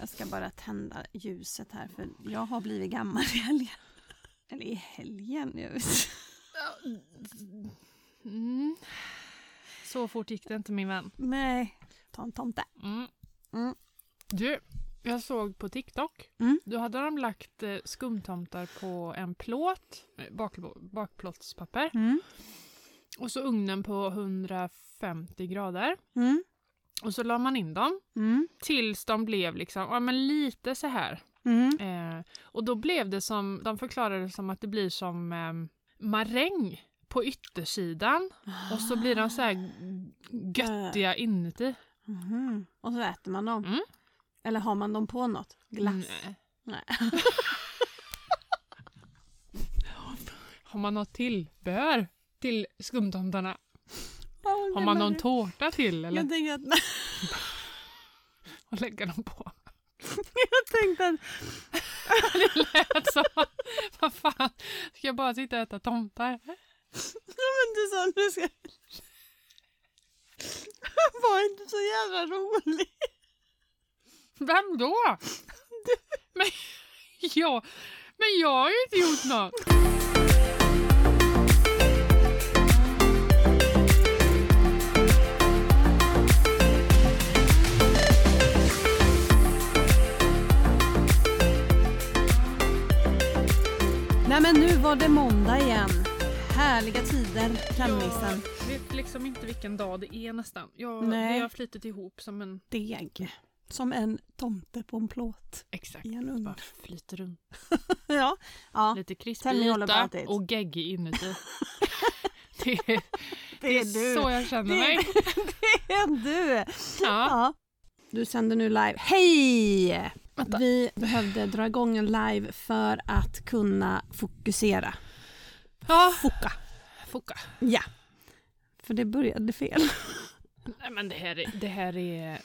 Jag ska bara tända ljuset här för jag har blivit gammal i helgen. Eller i helgen. Jag vet. Mm. Så fort gick det inte min vän. Nej, ta en tomte. Mm. Mm. Du, jag såg på TikTok. Mm. Då hade de lagt eh, skumtomtar på en plåt, eh, bak, bakplåtspapper. Mm. Och så ugnen på 150 grader. Mm. Och så la man in dem Mm. tills de blev liksom, ja men lite så här. Mm. Eh, och då blev det som, de förklarade det som att det blir som eh, maräng på yttersidan. Och så blir de så här göttiga inuti. Mhm. Och så äter man dem. Mm. Eller har man dem på något? Glass? Nej. Nej. Har man något tillbehör till skumtomtarna? Ja, Har man någon det. tårta till eller? Jag tänkte att, att lägga dem på? jag tänkte att Det lät som vad fan, ska jag bara sitta och äta tomtar? Ja men du sa nu ska... Var inte så jävla rolig. Vem då? Men, ja, men jag har ju inte gjort något. Nej men nu var det måndag igen. Härliga tider, trendmissen. Jag vet liksom inte vilken dag det är nästan. Jag, Nej. det har flitit ihop som en... Deg. Som en tomte på en plåt Exakt. i en ugn. Bara flyter runt. Ja. ja. Lite krispig yta och geggig inuti. det, är, Det är det du. är så jag känner Det- mig. Det är du. Ja. Ja. Du sänder nu live. Hej! Vänta. Vi behövde dra igång en live för att kunna fokusera. Ja, Foka. foka. Ja. För det började fel. Nej, men det här, är- det här är,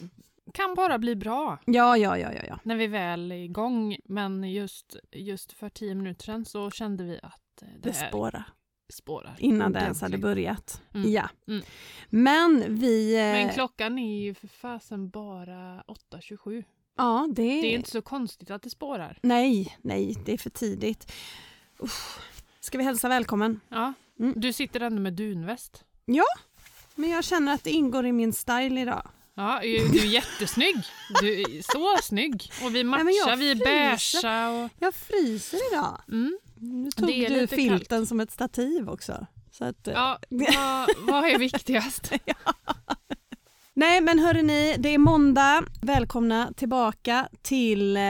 kan bara bli bra Ja, ja, ja, ja. ja. när vi väl är igång. Men just, just för tio minuter sedan så kände vi att eh, det, Det här spårar. spårar. Innan det ens hade börjat. Mm. Ja. Mm. Men vi... eh, Men klockan är ju för fasen bara 8.27. Ja, det... Det är inte så konstigt att det spårar. Nej, nej, det är för tidigt. Uff. Ska vi hälsa välkommen? Ja. Mm. Du sitter ändå med dunväst. Men jag känner att det ingår i min style idag. Ja, du är jättesnygg. Du är så snygg. Och vi matchar, jag vi är beiga och... Jag fryser idag. Mm. Nu tog du filten som ett stativ också. Så att, Ja, vad, vad är viktigast? Nej men hörrni, det är måndag. Välkomna tillbaka till eh,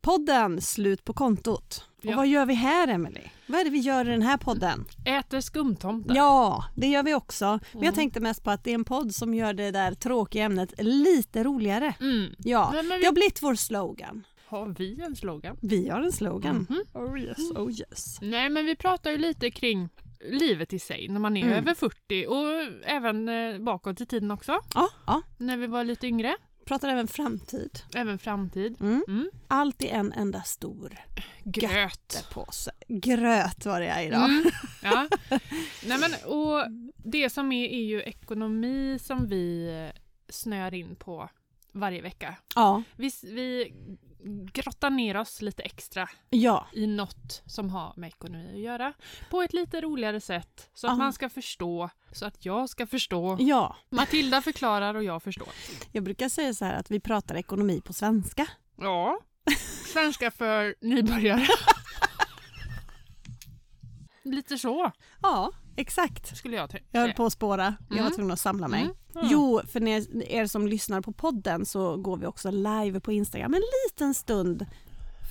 podden Slut på kontot. Och Ja. vad gör vi här Emily? Vad är det vi gör i den här podden? Äter skumtomtar. Ja, det gör vi också. Men jag Mm. tänkte mest på att det är en podd som gör det där tråkiga ämnet lite roligare. Mm. Ja, Nej, men det har blivit vår slogan. har vi en slogan? Vi har en slogan. Mhm. Oh yes, oh yes. Nej, men vi pratar ju lite kring livet i sig när man är Mm. över 40 och även eh, bakåt i tiden också. Ja, ja. När vi var lite yngre. Pratar även framtid. Även framtid. Mm. Mm. Allt i en enda stor Gröt. påse. Gröt var det jag idag. Mm. Ja. Nej, men, och det som är är ju ekonomi som vi eh, snör in på varje vecka. Ja, Vi, vi grottar ner oss lite extra ja, i något som har med ekonomi att göra på ett lite roligare sätt så att Ja. man ska förstå, så att jag ska förstå. ja. Matilda förklarar och jag förstår. Jag brukar säga så här att vi pratar ekonomi på svenska. Ja. Svenska för nybörjare. Lite så Ja, exakt. skulle jag. Jag höll på att spåra. Jag var Mm. tvungen att samla mig. Mm. Jo, för er som lyssnar på podden så går vi också live på Instagram. En liten stund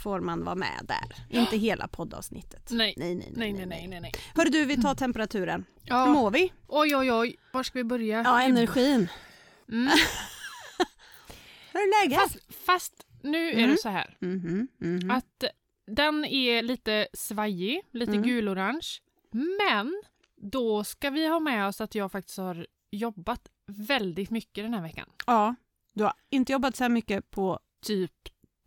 får man vara med där. Inte hela poddavsnittet. Nej. Nej, nej, Nej, nej, nej, nej. nej. Hörru du, vi tar temperaturen. Hur Ja. mår vi? Oj, oj, oj. Var ska vi börja? Ja, energin. Mm. Hur är läget? Fast, fast nu är Mm. det så här Mhm, mhm. att den är lite svajig, lite Mm. gulorange. Men då ska vi ha med oss att jag faktiskt har jobbat väldigt mycket den här veckan. Ja, du har inte jobbat så här mycket på... Typ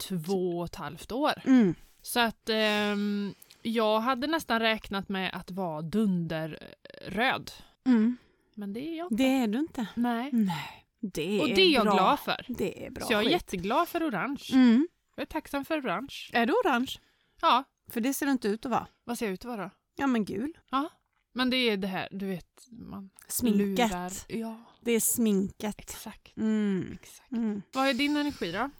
två och ett halvt år. Mm. Så att ehm, jag hade nästan räknat med att vara dunderröd. Mm. Men det är jag Det är du inte. Nej. Nej. Det Och är det är jag bra. glad för. Det är bra Så jag är skit. jätteglad för orange. Mm. Jag är tacksam för orange. Är det orange? Ja, För det ser det inte ut att vara. vad ser jag ut att vara? Ja men gul. Men det är det här, du vet, man Sminket. lurar. Ja, Det är sminket. exakt. Mm. exakt. Mm. Vad är din energi då?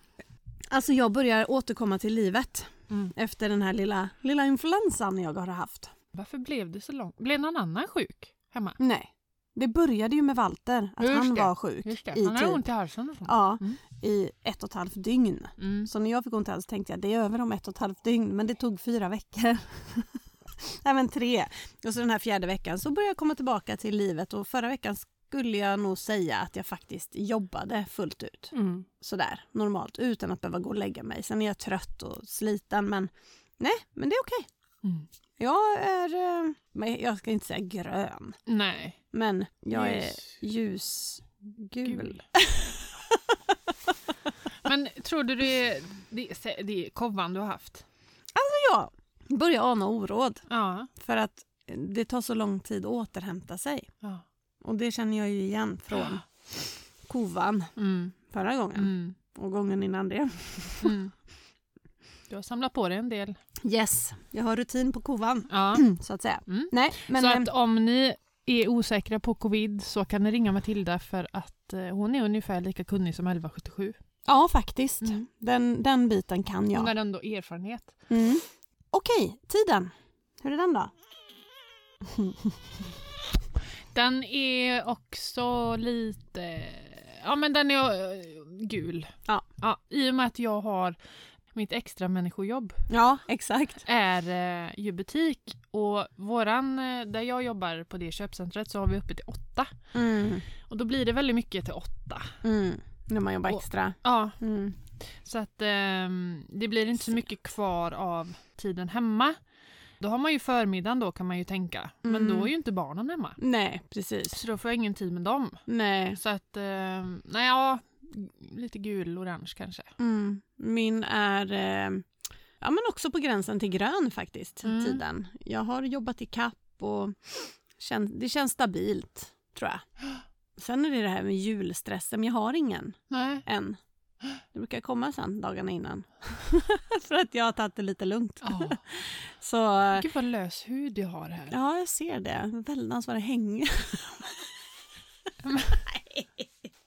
Alltså jag börjar återkomma till livet Mm. efter den här lilla, lilla influensan jag har haft. Varför blev det så långt? Blev någon annan sjuk hemma? Nej. Det började ju med Walter, att Just han det. var sjuk Just det. i Han har typ, ont i halsen och sånt. ja, Mm. i ett och ett halvt dygn. Mm. Så när jag fick ont i halsen tänkte jag det är över om ett och ett halvt dygn men det tog fyra veckor. Nej men tre. Och så den här fjärde veckan så började jag komma tillbaka till livet och förra veckan skulle jag nog säga att jag faktiskt jobbade fullt ut. Mm. Sådär normalt utan att behöva gå och lägga mig. Sen är jag trött och sliten men nej, men det är okej. Mm. Jag är, eh, men jag ska inte säga grön, Nej. men jag är Ljus- ljusgul. Gul. Men tror du det är, det är, det är kovan du har haft? Jag börjar ana oråd Ja. för att det tar så lång tid att återhämta sig. ja. Och det känner jag ju igen från kovan Mm. förra gången Mm. och gången innan det. Mm. Du har samlat på dig en del. Yes, jag har rutin på kovan Ja. så att säga. Mm. Nej, men så eh, att om ni är osäkra på covid så kan ni ringa Matilda för att eh, hon är ungefär lika kunnig som 1177. ja faktiskt. Mm. Den, den biten kan Hon jag. har ändå erfarenhet. Mm. Okej, tiden. Hur är den då? Den är också lite... Ja men den är eh, gul. Ja. ja. I och med att jag har mitt extra människojobb Ja, exakt. är eh, ju butik och våran, eh, där jag jobbar på det köpcentret så har vi uppe till åtta. Mm. Och då blir det väldigt mycket till åtta. Mm. När man jobbar Och- extra. Ja, Mm. så att ehm, det blir inte så mycket kvar av tiden hemma. Då har man ju förmiddagen då kan man ju tänka. Men Mm. då är ju inte barnen hemma. Nej, precis. Så då får jag ingen tid med dem. Nej. Så att, eh, nej ja, lite gul-orange kanske. Mm. Min är eh, ja, men också på gränsen till grön faktiskt, Mm. tiden. Jag har jobbat i kapp och kän, det känns stabilt, tror jag. Sen är det det här med julstressen, men jag har ingen Nej. än. Det brukar komma sen dagarna innan. För att jag har tagit det lite lugnt. Ja. Så Gud vad lös hud jag har här. ja, jag ser det. Väldans vad det hänger.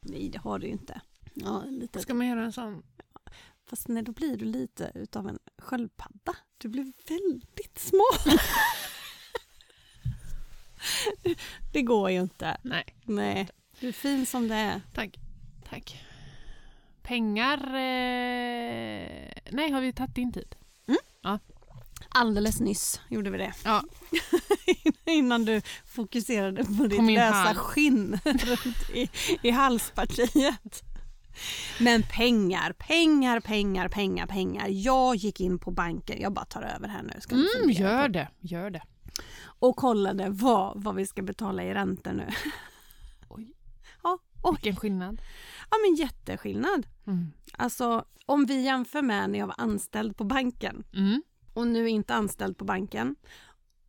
Nej, det har du ju inte. Ja, lite. Ska man göra en sån? Fast nej, då blir du lite utav en sköldpadda. Du blir väldigt små. det går ju inte. Nej. Nej, du är fin som det är. Tack. Tack. Pengar... Eh... Nej, har vi tagit din tid? Alldeles nyss gjorde vi det. Ja. Innan du fokuserade på ditt min lösa hals. skinn runt i, i halspartiet. Men pengar, pengar, pengar, pengar, pengar. Jag gick in på banken, jag bara tar över här nu. Ska Mm, på gör det. Gör det. och kollade vad, vad vi ska betala i räntor nu. Oj. Ja, oj. Vilken skillnad. Ja men jätteskillnad. Mm. Alltså om vi jämför med när jag var anställd på banken Mm. och nu inte anställd på banken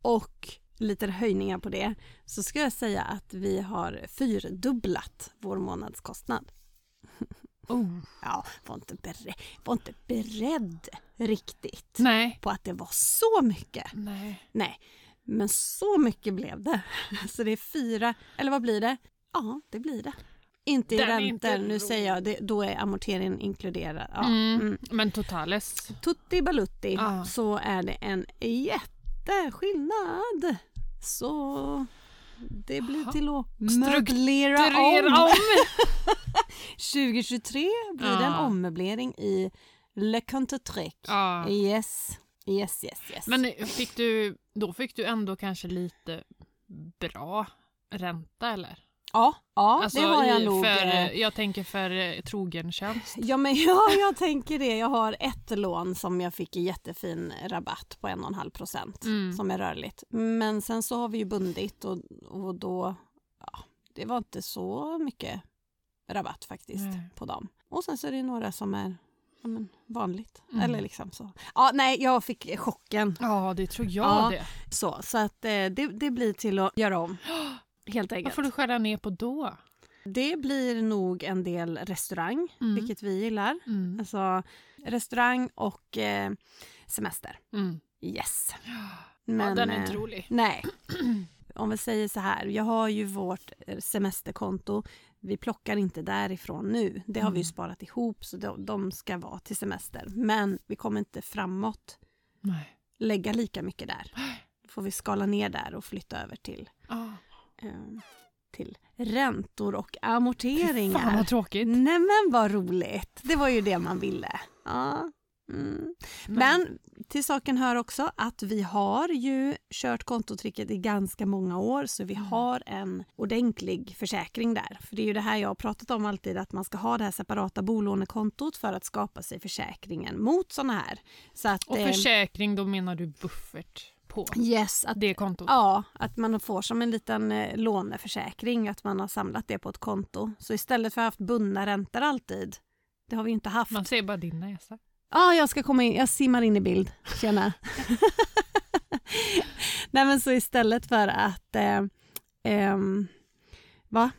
och lite höjningar på det så ska jag säga att vi har fyrdubblat vår månadskostnad. Oh. Ja, var inte, beredd, var inte beredd riktigt Nej. på att det var så mycket. Nej. Nej, men så mycket blev det. Så det är fyra, eller vad blir det? Ja, det blir det. Inte i Den räntor, nu säger jag, det, då är amorteringen inkluderad. Ja. Mm. Mm. Men totales. Tutti balutti Ja. så är det en jätteskillnad. Så det blir Jaha. till att Strukturera möblera om. om. 2023 blir det en ommöblering i Le Contetrec. Ja. Yes, yes, yes, yes. Men fick du, då fick du ändå kanske lite bra ränta eller? Ja, ja Alltså det har jag i- nog. För, eh, jag tänker för eh, trogen tjänst. Ja, men ja, jag tänker det. Jag har ett lån som jag fick i jättefin rabatt på 1,5 procent Mm. som är rörligt. Men sen så har vi ju bundit och, och då, ja, det var inte så mycket rabatt faktiskt Nej. på dem. Och sen så är det några som är ja, men, vanligt. Mm. Eller liksom så. Ja, nej, jag fick chocken. Ja, det tror jag Ja. det. Så, så att eh, det, det blir till att göra om. Helt Vad enkelt. får du skära ner på då? Det blir nog en del restaurang, Mm. vilket vi gillar. Mm. Alltså restaurang och eh, semester. Mm. Yes. ja, Men, den är eh, inte rolig. Nej. Om vi säger så här, jag har ju vårt eh, semesterkonto. Vi plockar inte därifrån nu. Det har vi ju Mm. sparat ihop så de, de ska vara till semester. Men vi kommer inte framåt Nej. lägga lika mycket där. Då får vi skala ner där och flytta över till, Ah. Eh, till räntor och Fy Fan amorteringar. vad tråkigt. Nej men vad roligt. Det var ju det man ville. Ja. Mm. Men till saken hör också att vi har ju kört kontotricket i ganska många år så vi Mm. har en ordentlig försäkring där. För det är ju det här jag har pratat om alltid att man ska ha det här separata bolånekontot för att skapa sig försäkringen mot sådana här. Så att, Och eh, försäkring, då menar du buffert på yes, att, det kontot? ja, att man får som en liten eh, låneförsäkring att man har samlat det på ett konto. Så istället för att ha haft bundna räntor alltid, det har vi inte haft. Man ser bara din näsa. Ja, jag ska komma in. Jag simmar in i bild. Tjena. Nej, men så istället för att... Eh, ehm, va?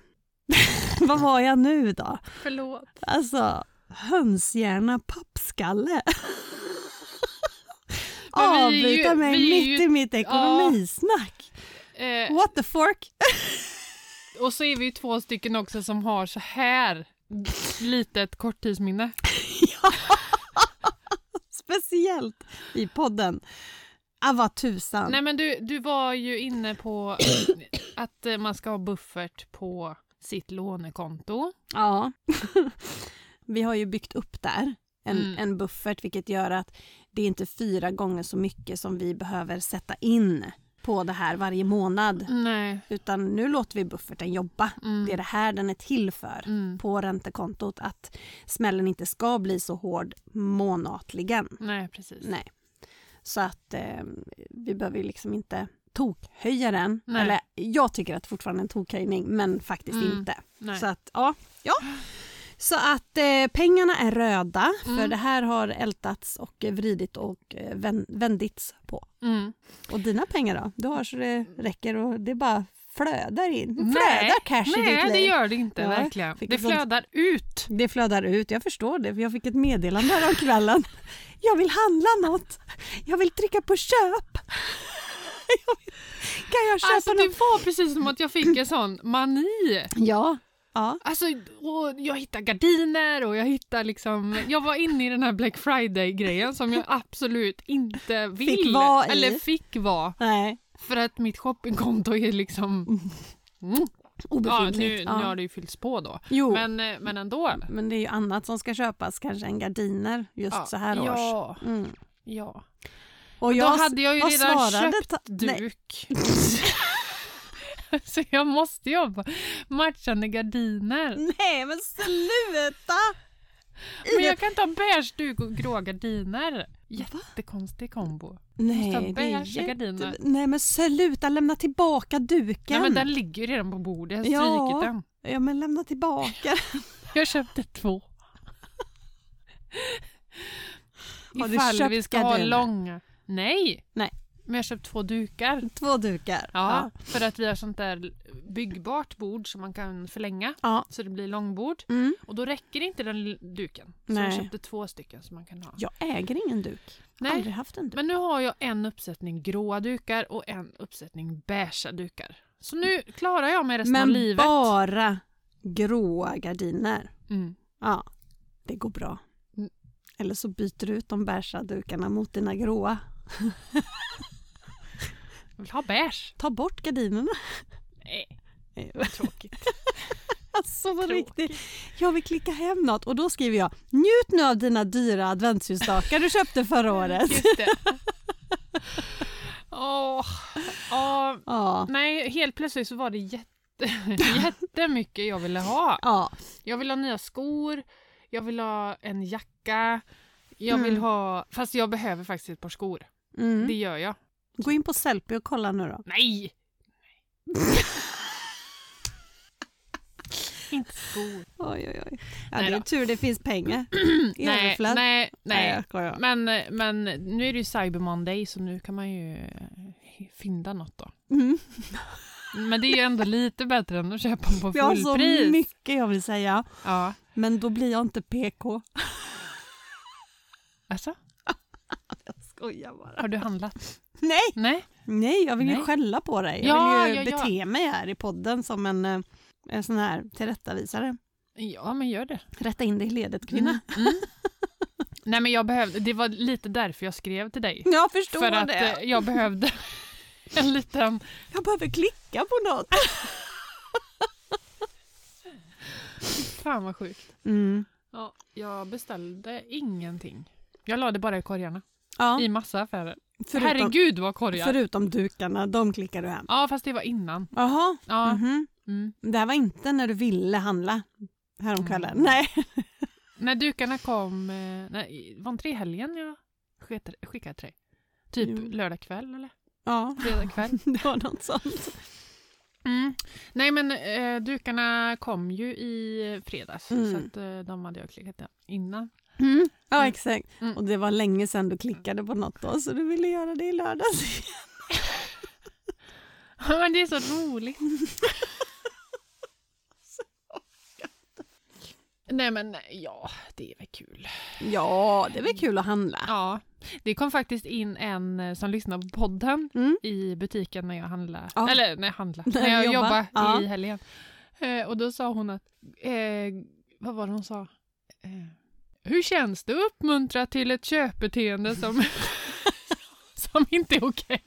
Vad var jag nu då? Förlåt. Alltså, hönshjärna pappskalle. Men vi är ju- Avbryta mig mitt ju- i mitt ekonomisnack. Eh, What the fork? och så är vi ju två stycken också som har så här litet korttidsminne. Speciellt i podden. Ah, vad tusan. Nej men du, du var ju inne på att man ska ha buffert på sitt lånekonto. Ja. Vi har ju byggt upp där en, Mm. en buffert vilket gör att det är inte fyra gånger så mycket som vi behöver sätta in på det här varje månad. Nej. Utan nu låter vi bufferten jobba. Mm. Det är det här den är till för Mm. på räntekontot. Att smällen inte ska bli så hård månatligen. Nej, precis. Nej. Så att eh, vi behöver liksom inte tokhöja den. Nej. Eller jag tycker att det fortfarande är en tokhöjning men faktiskt Mm. inte. Nej. Så att, ja. ja. Så att eh, pengarna är röda för Mm. det här har ältats och vridit och eh, vän, vändits på. Mm. Och dina pengar då? Du har så det räcker och det bara flödar in. Nej. Flödar cash i ditt Nej, det liv. gör det inte Ja, verkligen. Det ett sånt- flödar ut. Det flödar ut, jag förstår det. för Jag fick ett meddelande här om kvällen. Jag vill handla något. Jag vill trycka på köp. Jag vill, kan jag köpa Alltså det något? var precis som att jag fick en sån mani. Ja. Ja. Alltså, jag hittade gardiner och jag hittade liksom... Jag var inne i den här Black Friday-grejen som jag absolut inte vill. Fick vara i. Eller fick vara. Nej. För att mitt shoppingkonto är liksom... Mm. Ja, Obefintligt. nu, ja. nu har det ju fyllts på då. Jo, Men, men, eh, men ändå. det är ju annat som ska köpas, kanske än gardiner just Ja, så här års. Ja, Mm. ja. Och Då jag, hade jag ju redan svarade köpt duk. Så jag måste jobba matchande gardiner. Nej men sluta! Men jag kan inte ha beige duk och grå gardiner. Jättekonstig kombo. Nej, ha det är jätte... gardiner. Nej men sluta, lämna tillbaka duken. Nej men den ligger ju redan på bordet, jag har Ja. strykit den. Ja men lämna tillbaka. Jag köpte två. Har du Ifall köpt vi ska ha gardiner? långa. Nej! Nej. Men jag har köpt två dukar. Två dukar. Ja, för att vi har sånt där byggbart bord som man kan förlänga. Ja. Så det blir långbord. Mm. Och då räcker inte den duken. Så Nej. jag köpte två stycken som man kan ha. Jag äger ingen duk. Nej. Aldrig haft en duk. Men nu har jag en uppsättning gråa dukar och en uppsättning beigea dukar. Så nu klarar jag mig resten av Men livet. bara gråa gardiner. Mm. Ja, det går bra. Mm. Eller så byter du ut de beiga dukarna mot dina gråa. Jag vill ha beige. Ta bort gardinerna. Nej, Nej, vad tråkigt. Alltså på riktigt. Jag vill klicka hem något och då skriver jag njut nu av dina dyra adventsljusstakar du köpte förra året. Just det. Åh, åh, Ja. nej, helt plötsligt så var det jätte, jättemycket jag ville ha. Ja. Jag vill ha nya skor, jag vill ha en jacka, jag vill Mm. ha... Fast jag behöver faktiskt ett par skor. Det Mm. gör jag. Gå in på Sellpy och kolla nu då. Nej! Inte skor. Oj, oj, oj. Ja, Nej det är då. tur det finns pengar. I Nej, överflöd. nej, Nej, nej. Men, men nu är det ju Cyber Monday så nu kan man ju eh, fynda något då. Mm. Men det är ju ändå lite bättre än att köpa på Jag har så fullpris. mycket jag vill säga, Ja. men då blir jag inte PK. Alltså, skojar bara. har du handlat? Nej, Nej? nej jag vill ju Nej. skälla på dig. Jag Ja, vill ju ja, ja. bete mig här i podden som en, eh, en sån här tillrättavisare. Ja, men gör det. Rätta in dig i ledet kvinna. Mm. Nej, men jag behövde, det var lite därför jag skrev till dig. Jag förstår För att det. eh, jag behövde en liten... Jag behöver klicka på något. Fan vad sjukt. Mm. Ja, jag beställde ingenting. Jag la det bara i korgarna. Ja, I massa affärer. förutom, Herregud vad korgar! förutom dukarna, de klickar du hem. Ja, fast det var innan. Jaha, Ja. mhm. Mm. det här var inte när du ville handla häromkvällen. Mm. Nej. När dukarna kom, eh, nej, var inte det i helgen jag skickade, skickade till dig? Typ Jo. lördag kväll eller Ja, fredag kväll? det var något sånt. Mm. Nej men eh, dukarna kom ju i fredags Mm. så att, eh, de hade jag klickat innan. Mm. Ja, Mm. exakt. Mm. Och det var länge sedan du klickade på något då, så du ville göra det i lördags. men det är så roligt. Nej men ja, det är väl kul. Ja, det är väl kul att handla. Ja, det kom faktiskt in en eh, som lyssnar på podden Mm. i butiken när jag handlade. Ja. Eller när jag handlade, När när jag du jobbar. jobbade Ja. i helgen. Eh, och då sa hon att, eh, vad var det hon sa? Eh, hur känns det att uppmuntra till ett köpbeteende som, som inte är okej?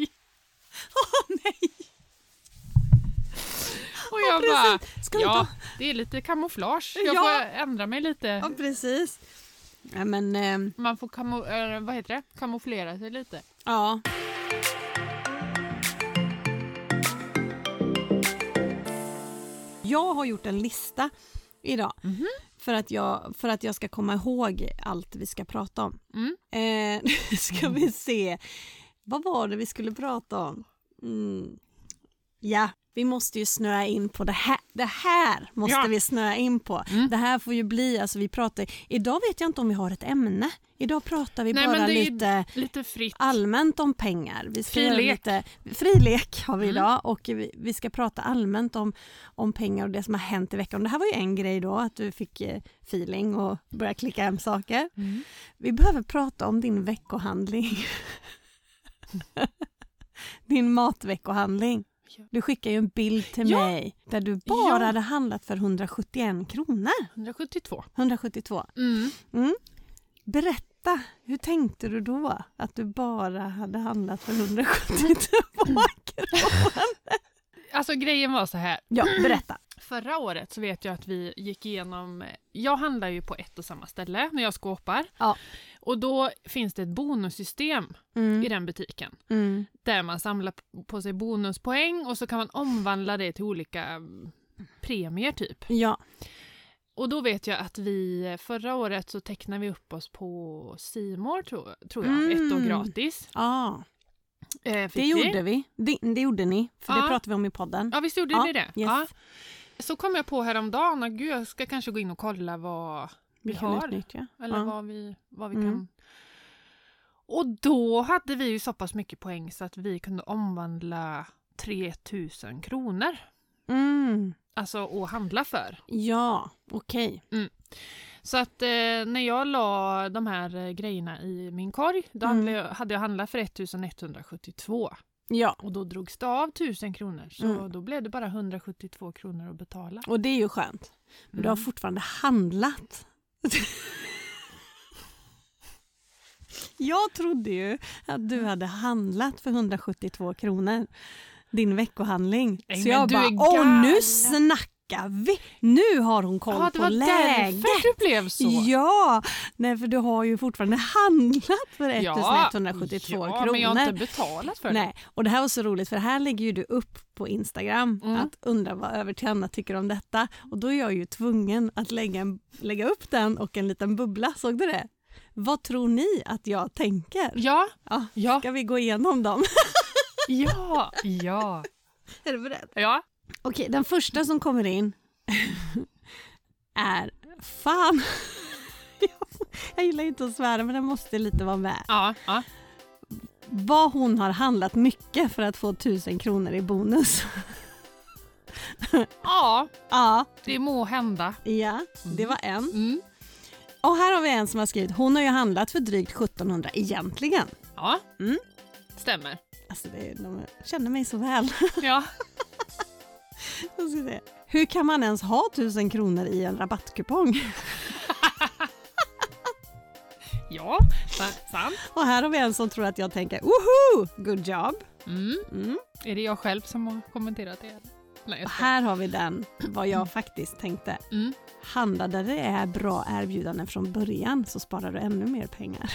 Åh nej! Och jag Ja, bara, ja, det är lite kamouflage. Jag Ja. får ändra mig lite. Ja, precis. Ja, men eh, Man får kamo, eh, vad heter det? kamouflera sig lite. ja. Jag har gjort en lista idag Mhm. För, att jag, för att jag ska komma ihåg allt vi ska prata om. Mm. Eh, nu ska vi se. Vad var det vi skulle prata om? Mm. Ja, vi måste ju snöa in på det här. Det här måste Ja. vi snöa in på. Mm. Det här får ju bli, alltså vi pratar, idag vet jag inte om vi har ett ämne. Idag pratar vi Nej, bara lite Lite allmänt om pengar. Vi ska Fri göra lek. Lite, fri lek har vi Mm. idag och vi, vi ska prata allmänt om, om pengar och det som har hänt i veckan. Det här var ju en grej då, att du fick eh, feeling och började klicka hem saker. Mm. Vi behöver prata om din veckohandling. din matveckohandling. Du skickade ju en bild till Ja. mig där du bara Ja. hade handlat för 171 kronor. 172. 172. Mm. Mm. Berätta, hur tänkte du då att du bara hade handlat för 172 kronor? Alltså grejen var så här. Ja, berätta. Förra året så vet jag att vi gick igenom, jag handlar ju på ett och samma ställe när jag skåpar. Ja. Och då finns det ett bonussystem i Mm. den butiken. Mm. Där man samlar på sig bonuspoäng och så kan man omvandla det till olika mm, premier typ. Ja, Och då vet jag att vi förra året så tecknade vi upp oss på Simor tror, tror jag, Mm. ett år gratis. ja Eh, det vi. gjorde vi. Det, det gjorde ni, för det Ja. pratade vi om i podden. Ja visst gjorde Ja, ni det? yes. Ja. Så kom jag på häromdagen att gud jag ska kanske gå in och kolla vad vi Vi har. utnyttja. Eller Ja. vad vi, vad vi Mm. kan. Och då hade vi ju så pass mycket poäng så att vi kunde omvandla 3000 kronor. Mm. Alltså att handla för. Ja, okej. Så att eh, när jag la de här eh, grejerna i min korg då Mm. handlade jag, hade jag handlat för 1172. Ja, Och då drogs det av 1000 kronor. Så Mm. då blev det bara 172 kronor att betala. och det är ju skönt. Men du har Mm. fortfarande handlat. Jag trodde ju att du hade handlat för 172 kronor. Din veckohandling. Nej, Så jag bara, åh nu galen." snackar vi! Nu har hon koll Ja, det på var läget. därför du blev så. Ja, nej för du har ju fortfarande handlat för 1172 ja, kronor. men jag har inte betalat för det. Nej, och det här var så roligt för här lägger ju du upp på Instagram Mm. att undra vad Anna tycker om detta och då är jag ju tvungen att lägga, en, lägga upp den och en liten bubbla, såg du det? Vad tror ni att jag tänker? Ja, Ja, ja, ska vi gå igenom dem? ja, ja. är du beredd? Ja, Okej, den första som kommer in är fan. Jag gillar inte att svära men den måste lite vara med. ja, ja. Vad hon har handlat mycket för att få 1000 kronor i bonus. Ja, Ja, det må hända. ja det var en. Mm. Och här har vi en som har skrivit, hon har ju handlat för drygt 1700 egentligen. Ja, Mm. stämmer. Alltså det, de känner mig så väl. Ja. Hur kan man ens ha 1000 kronor i en rabattkupong? Ja, sa- sant. Och här har vi en som tror att jag tänker woho, good job. Mm. Mm. Är det jag själv som har kommenterat det? Nej, Och här har vi den, vad jag faktiskt tänkte. Mm. Där det är bra erbjudanden från början så sparar du ännu mer pengar.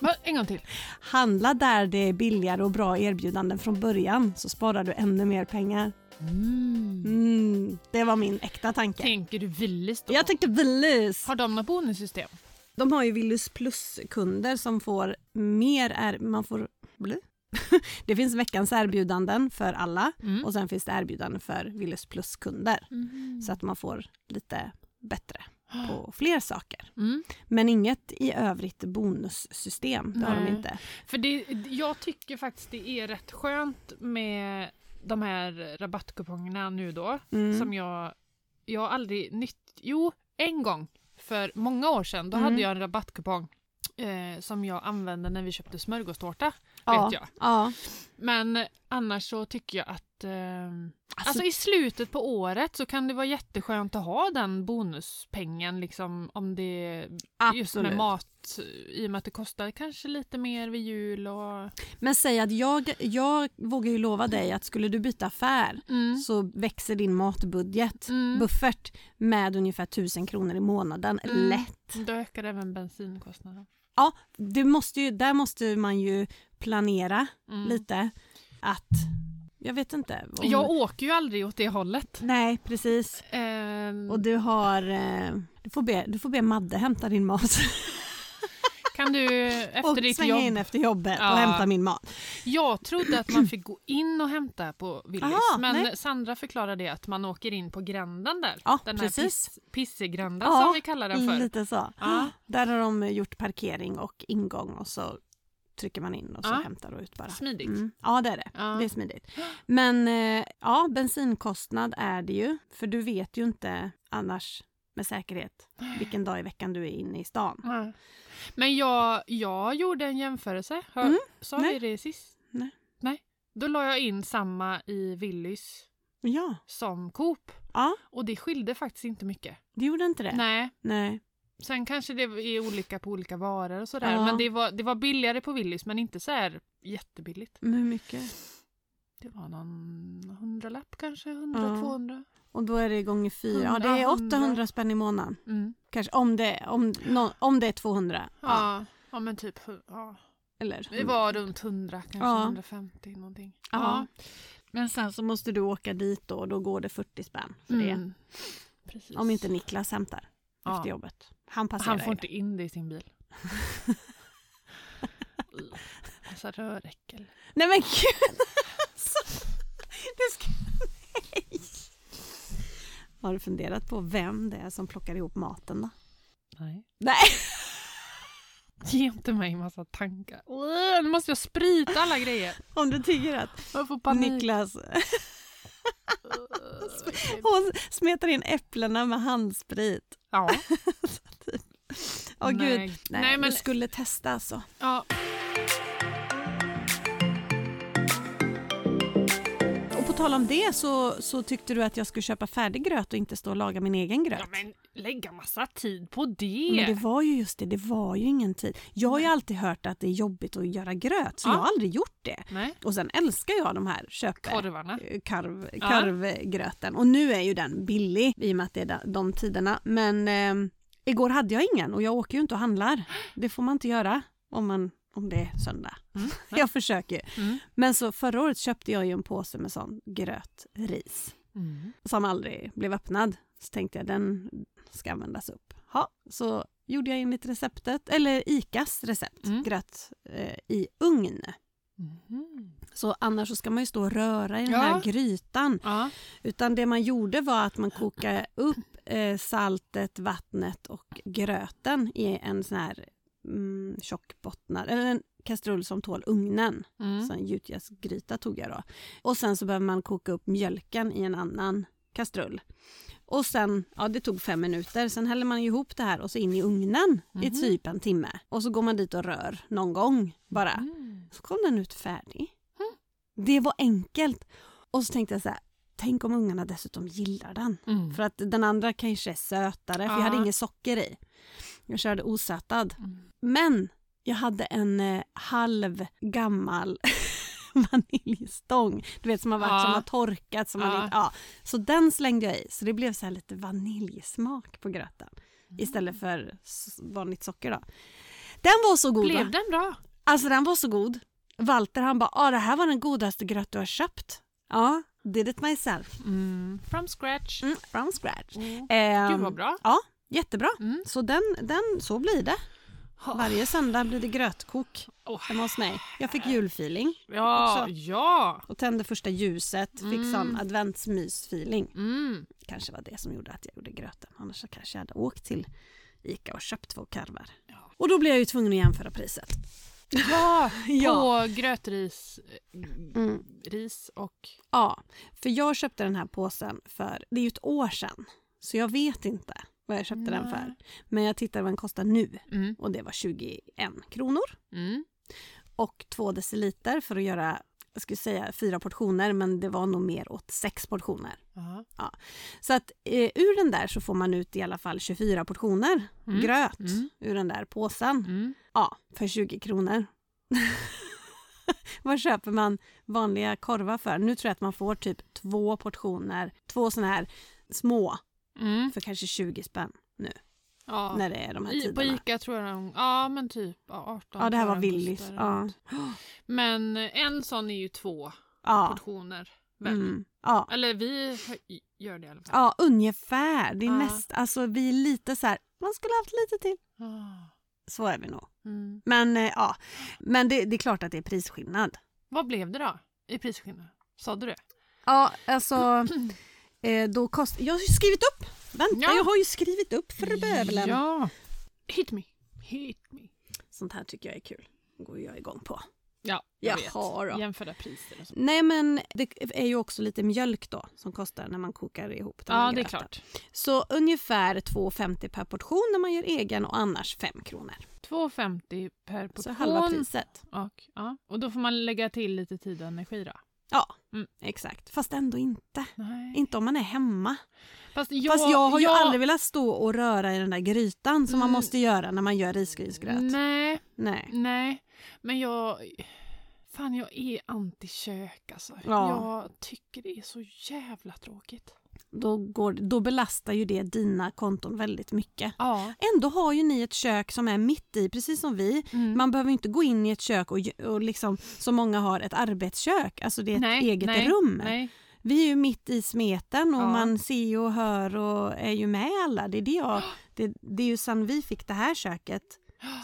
Va, En gång till. Handla där det är billigare och bra erbjudanden från början så sparar du ännu mer pengar. Mm. Mm, det var min äkta tanke. Tänker du Willys då? Jag tänkte Willys. Har de något bonussystem? De har ju Willys plus-kunder som får mer... Er, man får... Blö? det finns veckans erbjudanden för alla Mm. och sen finns det erbjudanden för Willys plus-kunder. Mm. Så att man får lite bättre på fler saker. Mm. Men inget i övrigt bonussystem, det har de inte. För det, jag tycker faktiskt det är rätt skönt med de här rabattkupongerna nu då. Mm. Som jag, jag har aldrig nytt... Jo, en gång för många år sedan. Då Mm. hade jag en rabattkupong eh, som jag använde när vi köpte smörgåstårta. ja, vet jag. Ja. Men annars så tycker jag att eh, Alltså, Alltså i slutet på året så kan det vara jätteskönt att ha den bonuspengen liksom om det just med absolut. mat i och med att det kostar kanske lite mer vid jul och Men säg att jag, jag vågar ju lova dig att skulle du byta affär mm. så växer din matbudget, Mm. buffert, med ungefär 1000 kronor i månaden. Mm. Lätt. Då ökar även bensinkostnaden. Ja, det måste ju, där måste man ju planera Mm. lite att, jag vet inte. Om, Jag åker ju aldrig åt det hållet. Nej, precis. Ehm, Och du har, eh, du får be, du får be Madde hämta din mat kan du och efter ditt svänga jobb... in efter jobbet Ja. och hämta min mat. Jag trodde att man fick gå in och hämta på Willys Aha, men nej. Sandra förklarade att man åker in på gränden där. Ja, den här precis. piss, pissegränden Ja, som vi kallar den för. Lite så. Ja. Där har de gjort parkering och ingång och så trycker man in och så Ja. hämtar och ut bara. Smidigt. Mm. Ja det är det. Ja. Det är smidigt. Men eh, ja, bensinkostnad är det ju. För du vet ju inte annars med säkerhet vilken dag i veckan du är inne i stan. Ja. Men jag, jag gjorde en jämförelse. Har, Mm, Sa nej. vi det sist? Nej. Nej. Då la jag in samma i Willys Ja, som Coop. ja Och det skilde faktiskt inte mycket. det gjorde inte det. Nej. Nej. Sen kanske det är olika på olika varor och sådär. Ja. Men det var, det var billigare på Willys men inte så här jättebilligt. Men hur mycket? Det var någon hundralapp kanske, 100-200. Och då är det gånger fyra. Ja, det är Hundra, hundra. 800 spänn i månaden. Mm. Kanske om det, om, nå- om det är 200. Ja. Ja. ja, men typ ja. Eller? Det var runt 100, kanske Ja. 150 någonting. Ja. Men sen så måste du åka dit då och då går det 40 spänn för det. Mm. Precis. Om inte Niklas hämtar Ja. efter jobbet. Han passerar Han får ju. inte in det i sin bil. Massa röräckel. Nej men gud! Alltså, det ska... Nej. Har du funderat på vem det är som plockar ihop maten då? Nej. Nej. Ge inte mig massa tankar. Nu måste jag sprita alla grejer. Om du tycker att Jag får panik. Niklas hon smetar in äpplena med handsprit. Ja. Åh gud. Nej. Nej, Nej, men- du skulle testa alltså. ja. Tal om det så, så tyckte du att jag skulle köpa färdig gröt och inte stå och laga min egen gröt. ja, men lägga massa tid på Men det. det var ju just det, det var ju ingen tid. Jag har ju alltid hört att det är jobbigt att göra gröt så Ja. jag har aldrig gjort det. Nej, Och sen älskar jag de här köpe korvarna. eh, karv, karvgröten. Och nu är ju den billig i och med att det är de- de tiderna. Men eh, igår hade jag ingen och jag åker ju inte och handlar. Det får man inte göra om, man, om det är söndag. Mm. Jag försöker. Mm. Men så förra året köpte jag ju en påse med sån grötris Mm. som aldrig blev öppnad. Så tänkte jag den ska användas upp. Ja, så gjorde jag enligt receptet, eller ICAs recept, Mm. gröt eh, i ugn. Mhm. Så annars så ska man ju stå och röra i den Ja. här grytan. Ja. Utan det man gjorde var att man kokade upp eh, saltet, vattnet och gröten i en sån här mm, tjockbottnad, eller en kastrull som tål ugnen. Mm. Så en gjutjärnsgryta tog jag då. Och sen så behöver man koka upp mjölken i en annan kastrull. Och sen, ja det tog fem minuter, sen häller man ihop det här och så in i ugnen i Mhm. typ en timme. Och så går man dit och rör någon gång bara. Mm. Så kom den ut färdig. Det var enkelt. Och så tänkte jag så här, tänk om ungarna dessutom gillar den. Mm. För att den andra kanske är sötare, för jag Ja. hade inget socker i. Jag körde osötad. Mm. Men jag hade en eh, halv gammal vaniljstång. Du vet som har varit Ja. som har torkat. Som Ja. har ja. Så den slängde jag i. Så det blev så här lite vaniljsmak på gröten. Istället för s- vanligt socker då. Den var så god. Blev va? den bra? Alltså den var så god. Walter han bara, ah, det här var den godaste gröt du har köpt. Ja, did it myself. Mm. From scratch. Mm, from scratch. Mm. Ehm, Gud vad bra. Ja, jättebra. Mm. Så den, den, så blir det. Varje söndag blir det grötkok Åh. hemma hos mig. Jag fick julfeeling Ja, också. ja. och tände första ljuset. Fick Mm. sån adventsmysfeeling. Mm. Kanske var det som gjorde att jag gjorde gröten. Annars kanske jag hade åkt till Ica och köpt två karvar. Ja. Och då blev jag ju tvungen att jämföra priset. Ja, Ja. på grötris Mm. ris och... Ja, för jag köpte den här påsen för, det är ju ett år sedan. Så jag vet inte vad jag köpte den för. Men jag tittade vad den kostar nu Mm. och det var 21 kronor. Mm. Och två deciliter för att göra, jag skulle säga fyra portioner men det var nog mer åt sex portioner. Ja. Så att eh, ur den där så får man ut i alla fall 24 portioner Mm. gröt Mm. ur den där påsen. Mm. Ja, för 20 kronor. Vad köper man vanliga korvar för? Nu tror jag att man får typ två portioner, två såna här små Mm. för kanske 20 spänn nu Ja. när det är de här I, på tiderna. Ica tror jag de, ja men typ ja, 18 Ja, det här var Willys. Ja. Men en sån är ju två Ja. portioner. Väl? Mm. Ja. Eller vi gör det i alla fall. ja, ungefär. Det är Ja. näst, alltså vi är lite så här, man skulle haft lite till. Så är vi nog. Mm. Men eh, ja, men det, det är klart att det är prisskillnad. Vad blev det då i prisskillnad? Sa du det? Ja, alltså då kost... Jag har ju skrivit upp. Vänta, Ja. jag har ju skrivit upp för bövelen. Ja. Hit me. Hit me. Sånt här tycker jag är kul. går jag igång på. Ja, jag vet. Jaha då. Jämföra priser och så. Nej men det är ju också lite mjölk då som kostar när man kokar ihop den Ja, det är klart. Så ungefär 2,50 per portion när man gör egen och annars 5 kronor. 2,50 per portion. Så halva priset. Och, ja. och då får man lägga till lite tid och energi då? Ja, Mm. exakt. Fast ändå inte. Nej. Inte om man är hemma. Fast jag, Fast jag har ju jag- aldrig velat stå och röra i den där grytan som man Mm. måste göra när man gör risgrynsgröt. Nej, Nej. nej. Men jag... Fan, jag är anti-kök alltså. Ja. Jag tycker det är så jävla tråkigt. Då, går, då belastar ju det dina konton väldigt mycket. Ja. Ändå har ju ni ett kök som är mitt i, precis som vi. Mm. Man behöver inte gå in i ett kök och, och liksom, som många har, ett arbetskök. Alltså det är ett nej, eget nej, rum. Nej. Vi är ju mitt i smeten och Ja. man ser och hör och är ju med alla. Det är, det jag, det, det är ju sen vi fick det här köket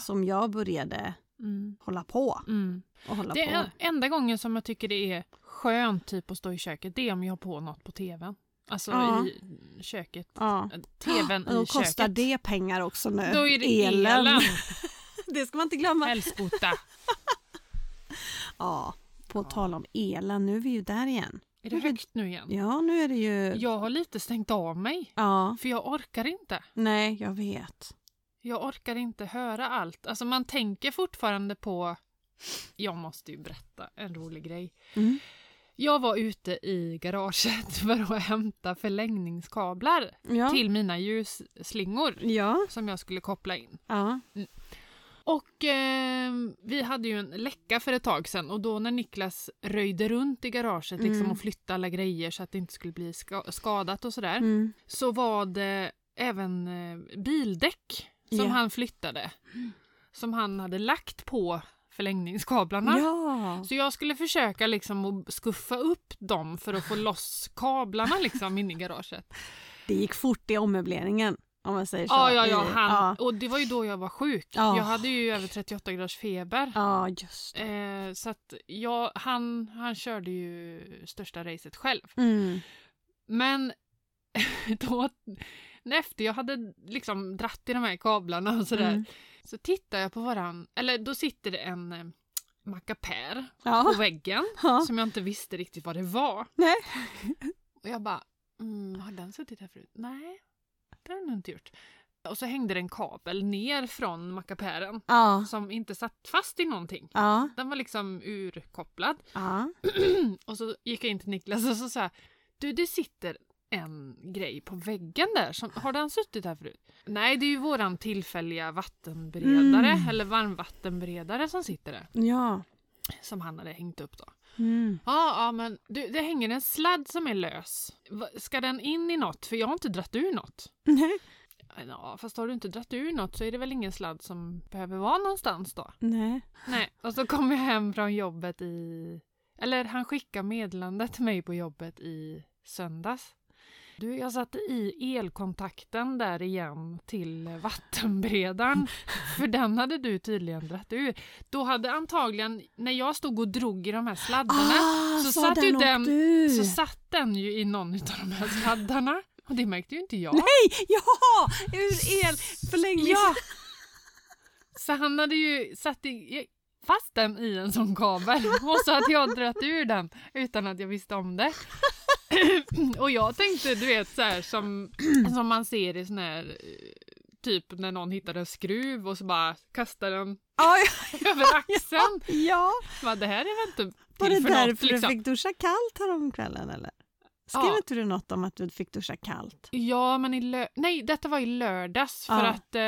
som jag började Mm. hålla på. Mm. Och hålla Det på. är enda gången som jag tycker det är skönt typ att stå i köket, det är om jag har på något på tvn. Alltså Ja. i köket. Ja. TVn Och då i kostar köket. det pengar också nu. Då är det elen. det ska man inte glömma. Helskotta. Ja, på tal om elen, nu är vi ju där igen. Är det högt nu igen? Ja, nu är det ju... Jag har lite stängt av mig. Ja, För jag orkar inte. nej, jag vet. Jag orkar inte höra allt. Alltså man tänker fortfarande på... Jag måste ju berätta en rolig grej. Mm. Jag var ute i garaget för att hämta förlängningskablar Ja. till mina ljusslingor Ja. som jag skulle koppla in. Ja. Och eh, vi hade ju en läcka för ett tag sedan och då när Niklas röjde runt i garaget liksom, Mm. och flyttade alla grejer så att det inte skulle bli ska- skadat och sådär Mm. så var det även eh, bildäck som Ja. han flyttade. Som han hade lagt på förlängningskablarna. ja. Så jag skulle försöka liksom att skuffa upp dem för att få loss kablarna liksom in i garaget. Det gick fort i ommöbleringen, om man säger så. Ja, ja, ja, han, Ja, och det var ju då jag var sjuk. Ja. Jag hade ju över 38 graders feber. ja just. Eh, så att jag, han, han körde ju största racet själv. Mm. Men då, efter jag hade liksom dratt i de här kablarna och sådär, Mm. Så tittar jag på varann, eller då sitter det en eh, mackapär på Ja. väggen ja. som jag inte visste riktigt vad det var. Nej. Och jag bara, Mm, har den suttit här förut? Nej, det har den inte gjort. Och så hängde det en kabel ner från mackapären Ja. som inte satt fast i någonting. Ja. Den var liksom urkopplad. Ja. och så gick jag in till Niklas och så sa du det sitter en grej på väggen där. Som, har den suttit här förut? Nej, det är ju våran tillfälliga vattenberedare Mm. eller varmvattenberedare som sitter där. Ja. Som han hade hängt upp då. Mm. Ja, ja men du, det hänger en sladd som är lös. Ska den in i något? För jag har inte dratt ur något. Nej. Ja, fast har du inte dratt ur något så är det väl ingen sladd som behöver vara någonstans då? Nej. Nej, och så kom jag hem från jobbet i... Eller han skickade meddelande till mig på jobbet i söndags. Du, jag satte i elkontakten där igen till vattenberedaren. för den hade du tydligen dragit ur. Då hade antagligen, när jag stod och drog i de här sladdarna, Ah, så så satt den den- ur. så satt den ju i någon av de här sladdarna. Och det märkte ju inte jag. Nej! Ja! Ur elförlängning. Ja! Så han hade ju satt i, fast den i en sån kabel och så hade jag dragit ur den utan att jag visste om det. Och jag tänkte, du vet så här som, som man ser i sån här eh, typ när någon hittar en skruv och så bara kastar den Ja, över axeln. ja. Bara, det här är väl inte Var till det för därför något liksom. du fick duscha kallt häromkvällen eller? Skrev Ja. inte du något om att du fick duscha kallt? Ja, men i lö- Nej, detta var i lördags för Ja. att eh,